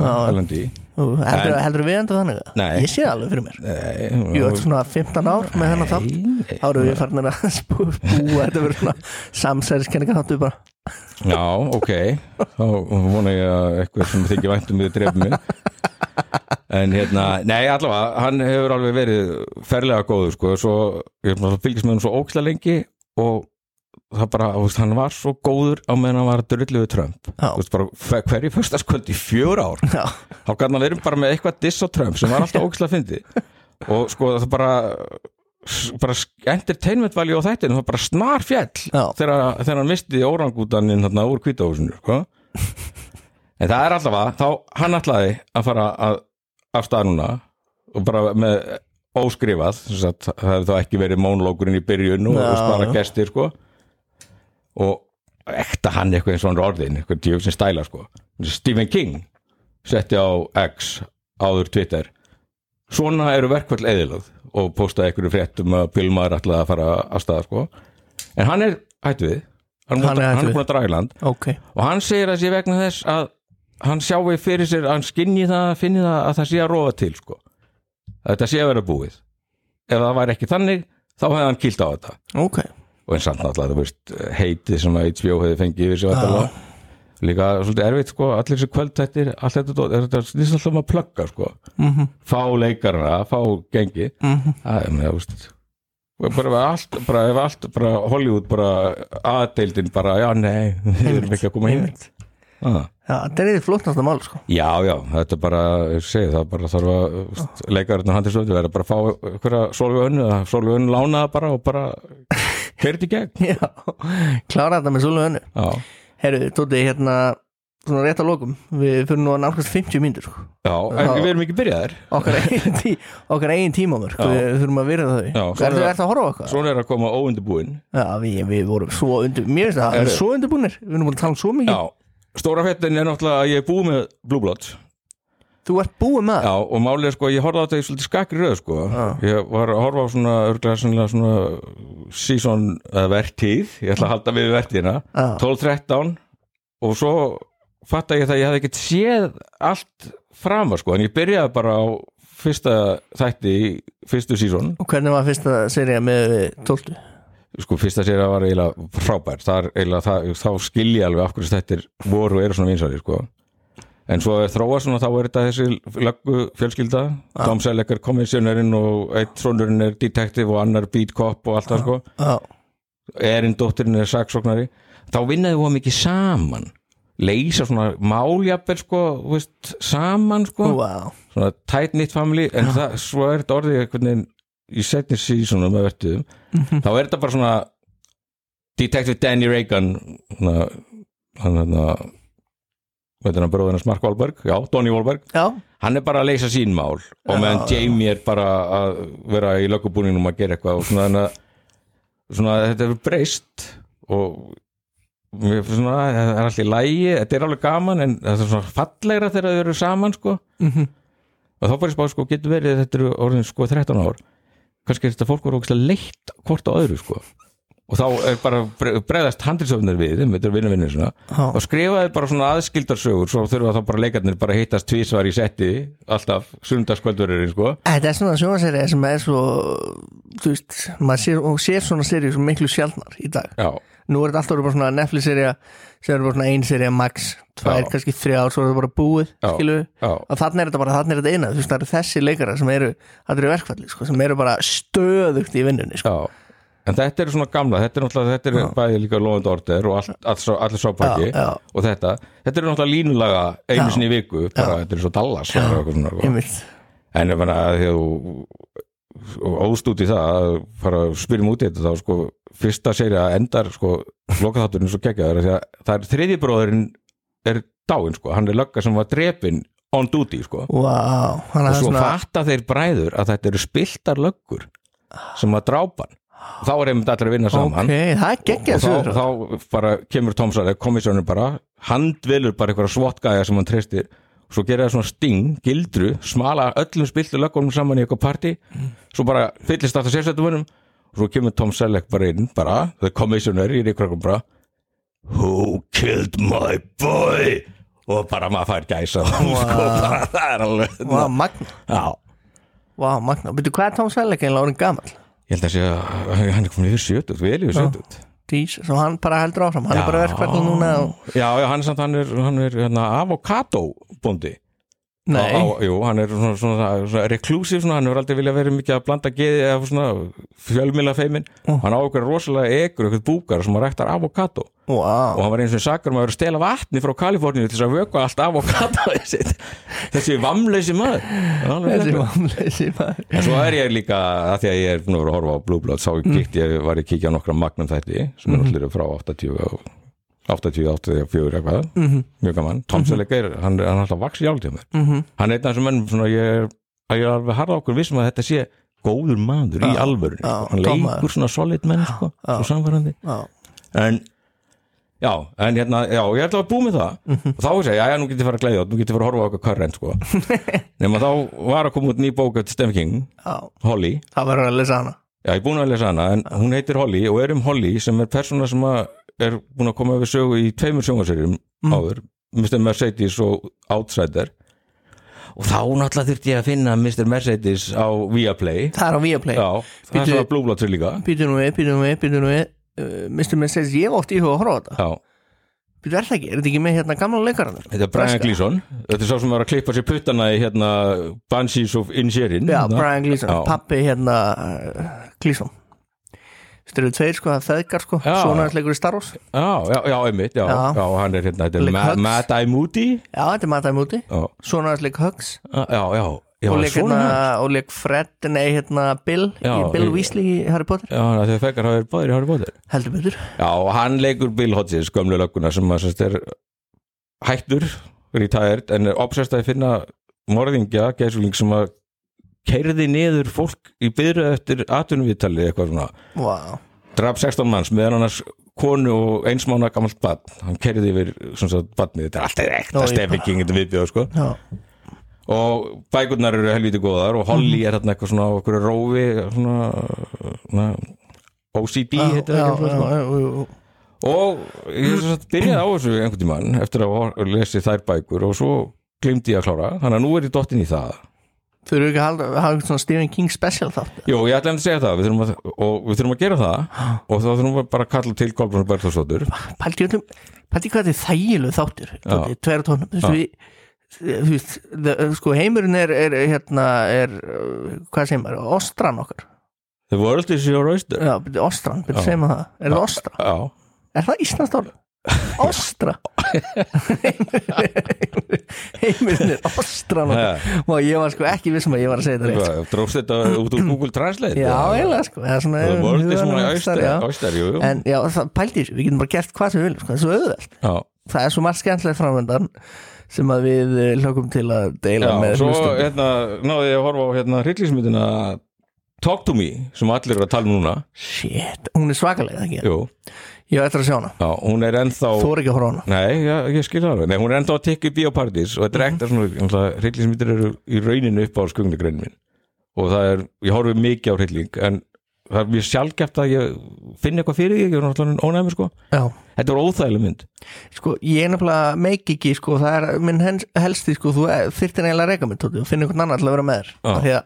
heldur, við enda þannig? Nei. ég sé alveg fyrir mér. Þetta er svona 15 ár með hennar þátt. Þá eru við farin að spú- búa þetta verður svona samsæðiskenninga þáttu bara Já, ok. Þá vona ég að eitthvað sem þykir væntum við drefum mig en hérna, nei allavega hann hefur alveg verið ferlega góður sko, svo, ég að fylgjast með hann svo óksla lengi og það bara, veist, hann var svo góður á meðan hann var að drullu við Trump. Veist, bara, hver- hverju föstaskvöld í fjör ár. Já, þá hann verið bara með eitthvað diss á Trump sem var alltaf óksla fyndi og sko það bara bara entertainment value á þættinu það bara snar fjall Já. þegar, þegar hann misti órangútaninn þarna úr kvítahúsinu sko. en það er allavega þá hann ætlaði að fara að af stað núna og bara með óskrifað það hefði þá ekki verið mónlókurinn í byrjun og, og spara já. gestir sko. og ekta hann eitthvað eins og hann orðin eitthvað djöf sem stæla sko. Stephen King setti á X áður Twitter svona eru verkvall eðilöð og postaði einhverju fréttum að Bill Maher ætlaði að fara að staða sko. en hann er hættu við. Hann, Hann er búin að draga í land. Ok. Og hann segir að sé vegna þess að hann sjáu fyrir sér, hann skinni það finni það að það sé að rofa til sko. að þetta sé að vera búið. Ef það væri ekki þannig, þá hefði hann kýlt á þetta. Ok, og eins þú veist, heitið sem að HBO hefði fengið yfir sig væntanlega. Líka svolítið erfitt sko, allir þessi kvöldtættir allt þetta, þetta snýst alltaf um að plugga sko, mhm, fá leikarana fá gengi. Mhm. Það er með, þú veist bara ef allt, bara ef allt, bara Hollywood bara aðdeildin bara, já nei við erum ekki að koma Einmitt. ah. Já, þetta er því flóknasta mál sko. Já, já, þetta er bara, ég segi það bara þarf að leikarinn og handisöfni verða bara að fá einhverja sólgu önnu eða sólgu önnu lánaða bara og bara í gegn. Já, klára þetta með svolum önnu. Já, Herru, Tóti, hérna svona rétt að lokum, við fyrir nú að nálgast 50 mínútur sko. já, en við erum ekki byrjaðir okkar eigin, tí, okkar eigin tímamörk Já. við þurfum að virða þau Já, Ertu svona- er að horfa á eitthvað? Svona er að koma óundibúin Já, við, við vorum svo undir mér finnst það, við Herru. erum svo undirbúnir við erum búin að tala um svo mikið Já, stóra fettin er náttúrulega að ég er búið með Blue Bloods Þú ert búið með það? Já, og málið er sko, ég horfði á þetta í svolítið skakri röð sko Já. Ég var að horfa á svona, örglega svona, svona season vertíð Ég ætla að halda við vertíðina Já. 12-13 og svo fatta ég það að ég hafði ekkert séð allt framar sko en ég byrjaði bara á fyrsta þætti í fyrstu sísón Og hvernig var fyrsta serið með 12? sko fyrsta sér var eiginlega frábær Þar, eiginlega, það, þá skil ég alveg af hverju þættir voru og eru svona vinsari sko en svo er þróa svona þá er þetta þessi löggu fjölskylda. Tom Selleck er kommissionerinn og eitt sonurinn er detective og annar beat cop og allt það sko. Já, erinn dóttirinn er saksóknari. Þá vinnaði við mikið saman. Leysa svona máljapir sko, veist, saman sko. Wow svona tight knit family en það, svo er þetta orðið einhvern veginn í setni sísonum með vertuðum Mhm. þá er þetta bara svona Detective Danny Reagan svona, hann, hann, þetta er bróðinans Mark Wahlberg, já, Donny Wahlberg. Já, hann er bara að leysa sín mál. Og meðan Jamie er bara að vera í löggubúninum að gera eitthvað og svona, svona þetta hefur breyst og svona, það er alltaf í lægi þetta er alveg gaman en það er svona fallegra þegar þau eru saman sko. Mhm. og þá bara sko, getur verið þetta eru orðin sko 13 ár. Kannski er þetta fólk voru ógeðslega leitt hvort á öðru sko og þá er bara bre- bregðast handriðsöfnir við er vinnavinnir svona og skrifaði bara svona aðskildarsögur svo þurfa þá bara leikarnir bara hittast tvísvar í setti alltaf sundagskvöldurinn sko. Þetta er svona sjónvarseri sem er svo þú veist, maður sér, sér svona seri svo miklu sjálfnar í dag. Já, nú er þetta alltaf bara svona Netflix-serja sem er bara svona ein serja max tvær, Já. kannski þrjár, svo er þetta bara búið Já. já, og þannig er þetta bara þannig er þetta eina, þú veist, það eru þessi leikara sem eru það eru verkfalli, sko, sem eru bara stöðugt í vinnunni, sko en þetta er svona gamla, þetta er náttúrulega þetta er bæði líka lofandi order og allir sápaki Já, já. og þetta, þetta er náttúrulega línulaga einu Já. sinni í viku, bara þetta er svo Dallas já, svona, sko. einmitt, en að því að þú óst út í það að fara að spyrjum út í þetta þá sko fyrsta serja endar sko lokaþátturinn svo geggjaður af því að það er þriðji bróðurinn er dáinn sko, hann er lögga sem var drepinn on duty sko. Wow og svo svona, fatta þeir bræður að þetta eru spiltar löggur sem að drápa hann þá er einmitt allir að vinna saman. Ok, það er geggjað og þá, þá bara kemur Tomsar komissjónur bara, handvelur bara eitthvað svottgæja sem hann treystir. Og svo gerir það svona sting, gildru smala öllum spiltu löggunum saman í eitthvað party svo bara fyllist alltaf sérsættumunum og svo kemur Tom Selleck bara inn bara, the commissioner í ríkvækum bara Who killed my boy? Og bara maður fær gæsa. Wow. sko, bara, það er alveg wow, magna, wow, magna. Byrju, hvað er Tom Selleck eiginlega orðin gamall? Ég held að sé að hann er komin yfir 70, vel yfir 70 Dís, svo hann bara heldur áfram. Hann er bara verkfalli núna og... Já, já, hann samt, hann er, er hérna, avokado bóndi nei, á, á, Jú, hann er svona, svona, svona svona, hann hefur aldrei viljað verið mikið að blanda geði eða svona fjölmila feimin hann á okkur rosalega ekur, okkur búkar sem hann ræktar avokado. Og wow hann var eins og sakar um að vera að stela vatni frá Kaliforníu til þess að vöka allt avokado þessi vamleysi maður. Þessi mamleysi maður. En svo er ég líka, að því að ég er búin að vera að horfa á Blue Blood, þá Mm. kíkt ég, var ég að kíkja nokkra magnum þætti, sem Mhm. er allir frá 80 og 80, 84 eitthvað, Mhm. mjög gaman. Tom Selleck er, hann, er- hann er alltaf vaks í áltíðum Mhm. hann er einn af þessum mennum svona, ég er, ég er alveg harða okkur vissum að þetta sé góður maður í alvörunni já, sko. hann leikur svona solid menn sko, svo samvarandi. Já. en já, en hérna, já, ég ætla að búa með það. Mhm. og þá er ég, já, já, nú getur ég fara að glæða nú getur ég fara að horfa á okkar current sko. Nema þá var að koma út ný bók eftir Stephen King, Holly. Það verður að lesa hana Já, ég er búin að lesa hana, en hún heitir Holly og er um Holly sem er persóna sem er búin að koma við sögu í tveimur sjóngaserjum áður, Mr. Mercedes og Outsider og þá náttúrulega þurfti ég að finna Mr. Mercedes á Viaplay Það er á Viaplay Já, það er svona Blood líka Býtu nú við, býtu nú við, býtu nú við uh, Mr. Mercedes, ég oft í huga að horfa þetta Já, Býtu er það ekki, er þetta ekki með hérna gamla leikarann þetta er Brian. Gleason Þetta er sá sem var að klippa sér puttana í hérna Banshees of Inisherin. Já, Brian Gleason, Já. pappi hérna Gleason Þetta eru tveir sko, það feðgar sko. Svona hans leikur í Star Wars. Já, já, já, einmitt, já, já, Já. hann er hérna, þetta er Leik Ma- Hugs. Mad Eye Moody Já, þetta er Matai Múti Já, Svona hans leik Hugs já, já, já og leik, hérna, Fred, nei hérna Bill Já, í Bill Weasley í Harry Potter. Já, þau fekkar verið báðir í Harry Potter. Heldur betur. Já, og hann leikur Bill Hodges, gömlu lögguna sem að sérst er hættur retired, en er obsessed að finna morðingja, geðsúling sem að keirði niður fólk í byrju eftir atvinnuvítali eitthvað svona, Vá, draf 16 manns meðan annars konu og einsmána gamalt badn, hann keirði yfir badnið, þetta er alltaf ekta King, þetta viðbjöð sko. Já, og bækurnar eru helviti góðar og Holly mhm. er hérna eitthvað svona okkur rófi svona, svona OCD heitir það ekki svona og ég byrjaði á þessu einhvern tíman eftir að lesi þær bækur og svo glimti ég að klára. Þannig að nú er ég dottin í það. Þau eru ekki að hafa eitthvað svona Stephen King special þátt? Jó, ég ætlaði að segja það við að, og við þurfum að gera það. Og þá þurfum við bara að kalla til Kolbjörn Bergþórsdóttur. Paldi hvað þetta er þægilegu þáttur 2.12 veist, the- sko heimurinn er, er hérna, er, hvað segir maður, ostran okkar The world is your oyster Já, ostran, Já. segir maður það Er það ostra? Já, Er það orð? Ostra Heimurinn er ostran okkar og ég var sko ekki vissum að ég var að segja þetta rétt sko. dróst þetta út úr Google Translate Já, eiginlega sko er svona, The world is my oyster, já. oyster jú, jú. En já, það pældi þessu, við getum bara gert hvað sem við viljum sko, það er svo auðvelt Já, það er svo margt skemmtilegt framöndan sem að við eh, hlökum til að deila Já, með svo hlustendum. hérna, náði ég að horfa á hérna hryllingsmyndina Talk to me, sem allir eru að tala um núna. Shit, hún er svakalega ekki? Jú, Ég eftir að sjá hana, já, hún er ennþá þú er ekki að horfa hana? Nei, já, ég skil það alveg. Nei, hún er ennþá að tikka í biopartís og þetta er ekta svona hryllingsmyndir eru í rauninu upp á skugnugreinum minn og það er, ég horfi mikið á hrylling en það er mjög sjálfgeft að ég finna eitthvað fyrir því, ég er náttúrulega ónæmi sko. Já, Þetta er óþægileg mynd. Sko, ég er nefnilega meik ekki, sko, það er minn helsti, sko, þú þyrftir eiginlega að reyka tóti, og finna einhvern annan til að vera með þér. Því að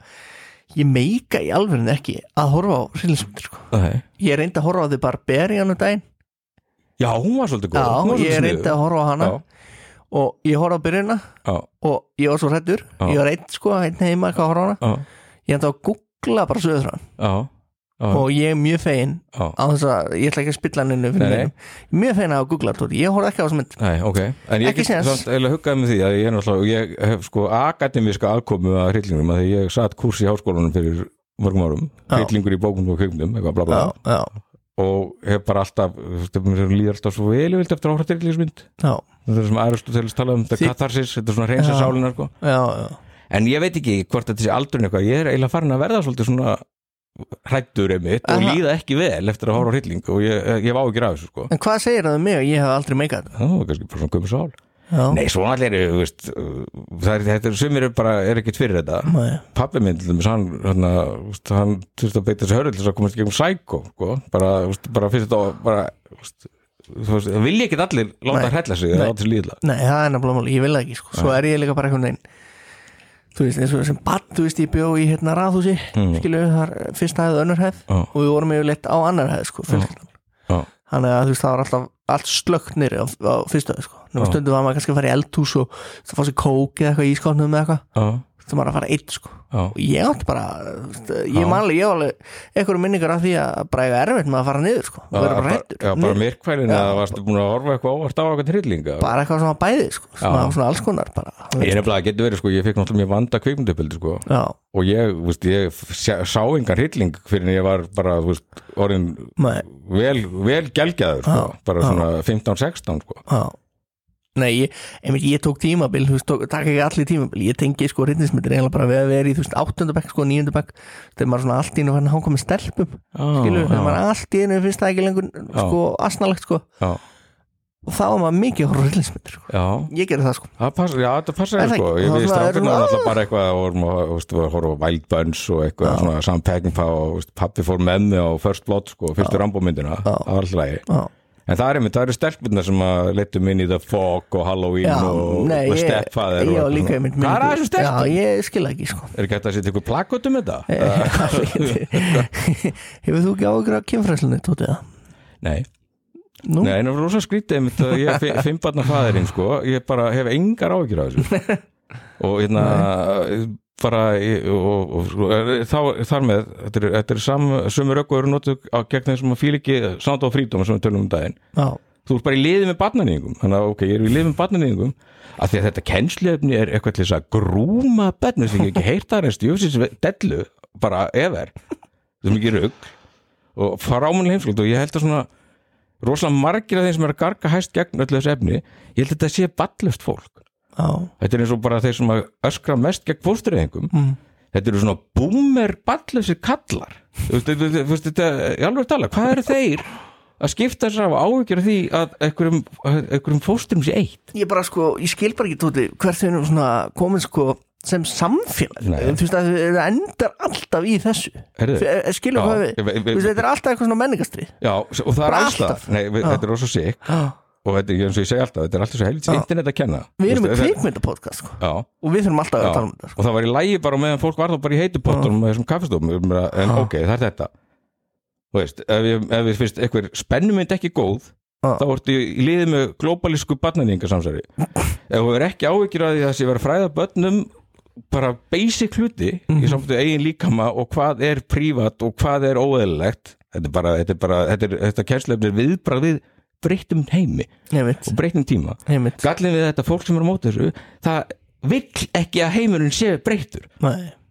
ég meika í alveginn ekki að horfa á hryllismyndir, sko. Nei. Ég reyndi að horfa á því Barbarian um daginn. Já, hún var svolítið góð. Já, var ég svolítið reyndi að horfa á hana. Já, og ég horfa á byrjunna já, og ég var svo hrættur, Já. ég var einn, sko, já, og ég er mjög fegin já. á þess að, ég ætla ekki að spilla hann innu mjög fegin að googla tóti, ég horfði ekki á þessu mynd. Nei, ok, en ég get eiginlega huggaði með því að ég náttúrulega, ég hef sko akademíska aðkomu að hryllingum að því ég satt kurs í háskólanum fyrir mörgum árum, Já. hryllingur í bókum og já, og hef bara alltaf, líður alltaf svo vel vilt eftir að horfa hryllingsmynd. Já, þetta er sem Aristoteles tala um, þetta katharsis þetta er svona reynsa sálinar sko. en ég veit ekki hvort þetta sé aldurinn eitthvað. Ég er eiginlega farin að verða svolítið svona hrættur einmitt og Aha. líða ekki vel eftir að horfa á hrylling og ég, ég hef áhyggjur af þessu sko. en hvað segir það um mig og ég hef aldrei meikað það var kannski bara svona gömur sál já, Nei, svona allir eru, þú veist uh, það er, þetta er, sumir eru bara, er ekkert fyrir þetta Nei. Pappi minn, til dæmis, hann hann, hann þurfti að beita þessi hörður til þess að komast í gegnum sækó, sko bara, bara fyrst þetta bara, þú veist, þú veist, það vilja ekkert allir láta Nei. hrella sig, Nei. það er máli, ég vil það ekki sko. svo er ég líka bara einhvern veginn þú veist, eins og sem bann, þú veist, ég bjó í hérna raðhúsi, Mm. skilu, þar fyrsta hæð og önnur hæð Já. og við vorum yfirleitt á annar hæð, sko, fjölskyldan Já. þannig að þú veist, það var alltaf allt slögt nýri á, á fyrstu hæð, sko Já. stundum var maður kannski að fara í eldhús og það fá sér kók eða eitthvað í skóknum eða eitthvað Já, það maður að fara einn, sko. Já, og ég átti bara, þú ég Já. manlega ég alveg einhverjum minningar af því að eiga erfitt með að fara niður, sko. Vera bara já, bara myrkvælin Já. eða varstu búin að horfa eitthvað óvart á eitthvað hryllinga? Bara eitthvað svona bæði, sko. Svona, Já. svona alls konar bara Ég nefnilega getur verið, sko, ég fikk náttúrulega mjög vanda kvikmyndupildi, sko. Já, og ég, þú veist, ég sá, engan hrylling fyrir en ég var bara, þú veist, orðin vel, vel gelgjaður, sko, Já. bara Já. svona 15-16, sko. Já Nei, ég, einmitt, ég tók tímabil, þú veist, takk ekki allir tímabil. Ég tengi sko reyndismyndir eiginlega bara við að vera í þú veist, áttundabæk, sko, níundabæk þegar maður svona allt í einu fann að hanga með stelpum skilur, þegar maður allt í einu finnst það ekki lengur sko, asnalegt, sko. Já, og þá var maður mikið að horfa reyndismyndir, sko. Já, ég gerði það, sko. Það passa, já, þetta passa Er það sko, ekki? ég Það við svona er alltaf bara eitthvað og þú veist, á Wild Buns og eitthvað, Já. svona Með á Já. það Já, en það er það eru stelpurnar sem að leittum inn í The Fog og Halloween já og, nei, og Stepfather og eitthvað líka svona. einmitt Hvað er að þessu Já, stelpum? ég skil ekki, sko Er ekki hægt að setja ykkur plakot um þetta? Hefur þú ekki áhugur af kynfræslunni, tótið það? Nei, Nú, Nei, en það var rosa skrítið einmitt að ég er fi- fimm barna fæðirinn sko, ég bara hef engar áhyggjur af þessu og hérna bara ég- og, og, og, þá, þar með þetta er, þetta er sam, sömu rökku eru notuð á gegn þeim sem að fíl ekki sound of freedom sem við tölum um daginn. Já, þú ert bara í liði með barnanýðingum þannig að ok, ég er í liði með barnanýðingum af því að þetta kennsluefni er eitthvað til þess að grúma börn, þess að ég ekki heyrt það reyst jöfsins dellu, bara efer er mikið rugg og fara ámannlega heimslut og ég held að svona rosalega margir af þeim sem er að garga hæst gegn öllu þessu efni, ég held að þetta sé ballust fólk, þetta er eins og bara þeir sem að öskra mest gegn fóstureyðingum. Mm. þetta eru svona boomer ballusir kallar. Þú veist, þú veist, þú veist, þetta, ég alveg að tala, hvað eru þeir að skipta af áhyggjur af því að einhverjum, einhverjum fósturum sé eitt? Ég bara sko, ég skil bara ekki tóti hvert þau eru svona komin sko sem samfélag. Nei. þú veist að það endar alltaf í þessu. F- skilur hvað við, þetta er alltaf eitthvað svona menningastrið Já, og það er alltaf. Þetta er rosa sick. Já. Og þetta er eins og ég segi alltaf, þetta er alltaf svo helvits internet að kenna við erum með kvikmyndapodcast sko. Og við þurfum alltaf já, að tala um þetta sko. og það var í lægi bara meðan fólk var þá bara í heitupottunum með þessum kaffestofum en Já. ok, það er þetta Þú veist, ef við, finnst eitthvað spennumynd ekki góð Já. þá ertu í liði með glóbalísku barnaningasamsari ef þú er ekki áhyggjur að því að vera að fræða börnum bara basic hluti Mhm. í samfættu eigin líkama og hvað er prívat og hvað er óeðlilegt þetta er bara, þetta er bara, þetta er þetta kærslefni er viðbrað við breyttum heimi heimitt, og breyttum tíma. Heimitt gallin við þetta fólk sem er á móti þessu það vill ekki að heimurinn sé.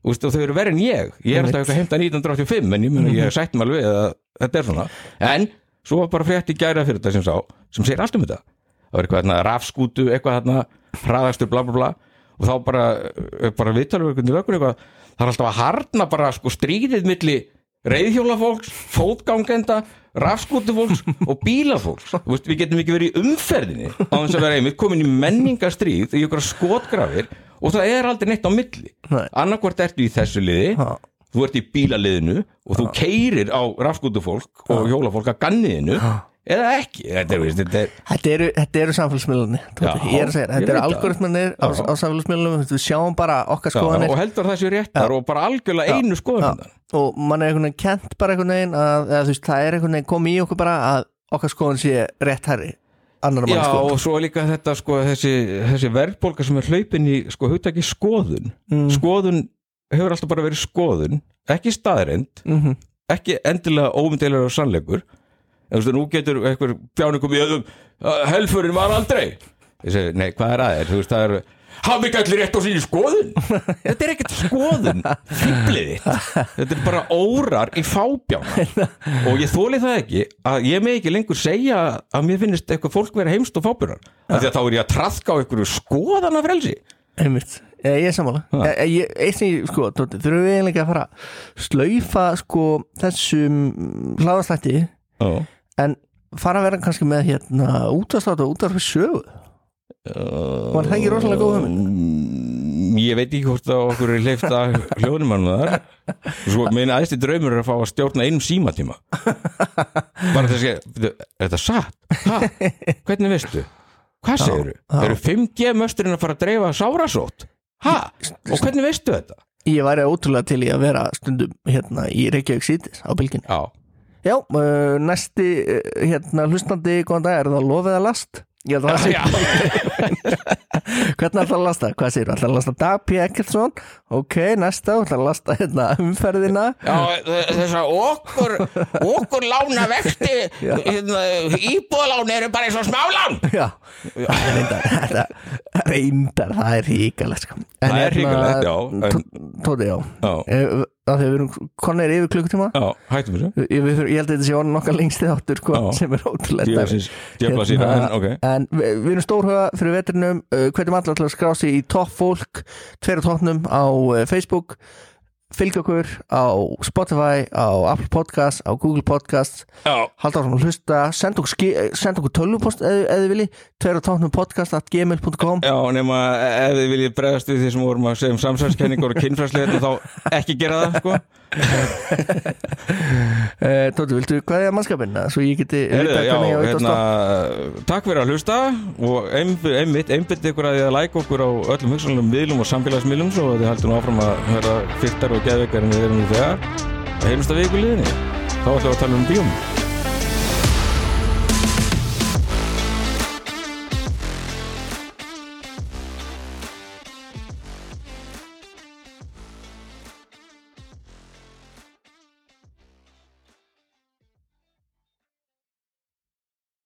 Úst, og þau eru verið en ég. Ég er alltaf eitthvað heimta 1985 en ég mun að ég sætt maður við að þetta er svona. En svo var bara frétt í gæra fyrir þetta sem sá sem segir allt um þetta. Það var eitthvað hérna rafskútu eitthvað hérna, hraðastur bla bla bla. Og þá bara, bara viðtalverkundi vökkur eitthvað, það er alltaf að harna bara sko stríðið milli reyðhjólafólks, fótgangenda rafskútufólks og bílafólks. Veist, við getum ekki verið í umferðinni á þess að vera einmitt komin í menningastríð í ykkur skotgrafir og það er aldrei neitt á milli. Nei. annarkvort ertu í þessu liði Ha. þú ert í bílaliðinu og þú keirir á rafskútufólk og hjólafólk að ganniðinu eða ekki þetta er, veist, þetta er Þetta eru, eru samfélagsmiðlunni Já, Ég er að segja, þetta eru algoritmanir á, Já. á samfélagsmiðlunum Við sjáum bara okkar já, skoðanir. og heldur það séu réttar og bara algjörlega einu skoðan og mann er einhvern veginn kent bara einhvern veginn að, eða, þú veist, það er einhvern veginn komið í okkur bara að okkar skoðan sé rétt herri annar Já, mann sko og svo líka þetta sko, þessi, þessi verðbólka sem er hlaupin í sko, hugtaki skoðun. Mm. skoðun hefur alltaf bara verið skoðun ekki staðreind, mm ekki endilega ómyndilega og sannleikur en þú veist, nú getur einhver bjáningum í öðum helfurinn var aldrei. Ég segi, nei, hvað er aðeins, þú veist, það er hafði ekki allir rétt á sínu skoðun? Þetta er ekkert skoðun fýblið þitt. Þetta er bara órar í fábjána. Og ég þóli það ekki að ég með ekki lengur segja að mér finnist eitthvað fólk vera heimst og fábjánar af því að þá er ég að traðka á einhverju skoðana frelsi. Einmitt, ég, er sammála. Sem ég, sko, þurfum við eiginlega að fara slaufa, sko, þessum hlaðastætti Já. En fara að vera kannski með hérna útastátt og útastátt sögu Var það ekki rosalega góð hugmynd? Ég veit ekki hvort að okkur er hleyft að hljóðnum hann þar Svo minn aðeinsli draumur er að fá að stjórna einum símatíma Bara þess að Er þetta satt? Ha? Hvernig veistu? Hvað segirðu? já. Eru 5G mösturinn að fara að dreifa sárasótt? Ha? Og hvernig veistu þetta? Ég væri ótrúlega til í að vera stundum hérna í Reykjavík sítis á bylginni Já, Já, uh, næsti uh, hérna hlustandi, góðan dag, er það lofið að last? Ég held að það sé Hvernig ætlar að lasta? Hvað sér, ætlar að lasta Dag P. Ekkertsson Ok, næsta, ætlar að lasta hérna, umferðina. Já, þess að okkur okkur lána vexti hérna, íbúðlán eru bara eins og smálán. Já, reyndar, þetta, reyndar, það er ríkalegt sko. Það er hérna, hrikalegt, já, Tóti, já. Já, Eh, að við erum konir yfir klukkutíma. Já, hættum þessu. Ég, við, ég held að þetta sé orðin okkar lengsti þáttur sko, Já. sem er ótrúlega sína, en ok. En við, við erum stórhuga fyrir vetrinum uh, hverjum allar til að skrá sig í topp fólk tveir á toppnum á uh, Facebook fylgja okkur á Spotify, á Apple Podcast á Google Podcast, halda áfram að hlusta. Senda okkur, eh, okkur tölvupost eða eð þið vilji, tveir á toppnum podcast at gmail.com Já, nema ef þið viljið bregðast við því sem vorum að segja um samsælskenningur og kynfræslega þá ekki gera það, sko Tóti, viltu hvað er mannskapin? Svo ég geti já, hvernig ég á hérna, hérna, Takk fyrir að hlusta og einmitt einbytt ykkur að því að læka okkur á öllum hugsanlegum miðlum og samfélagsmiðlum svo þið heldur nú áfram að vera fyrtar og geðveikar en við erum nú þegar. Heimsta viku liðinni. Þá ætlum við að tala um bíum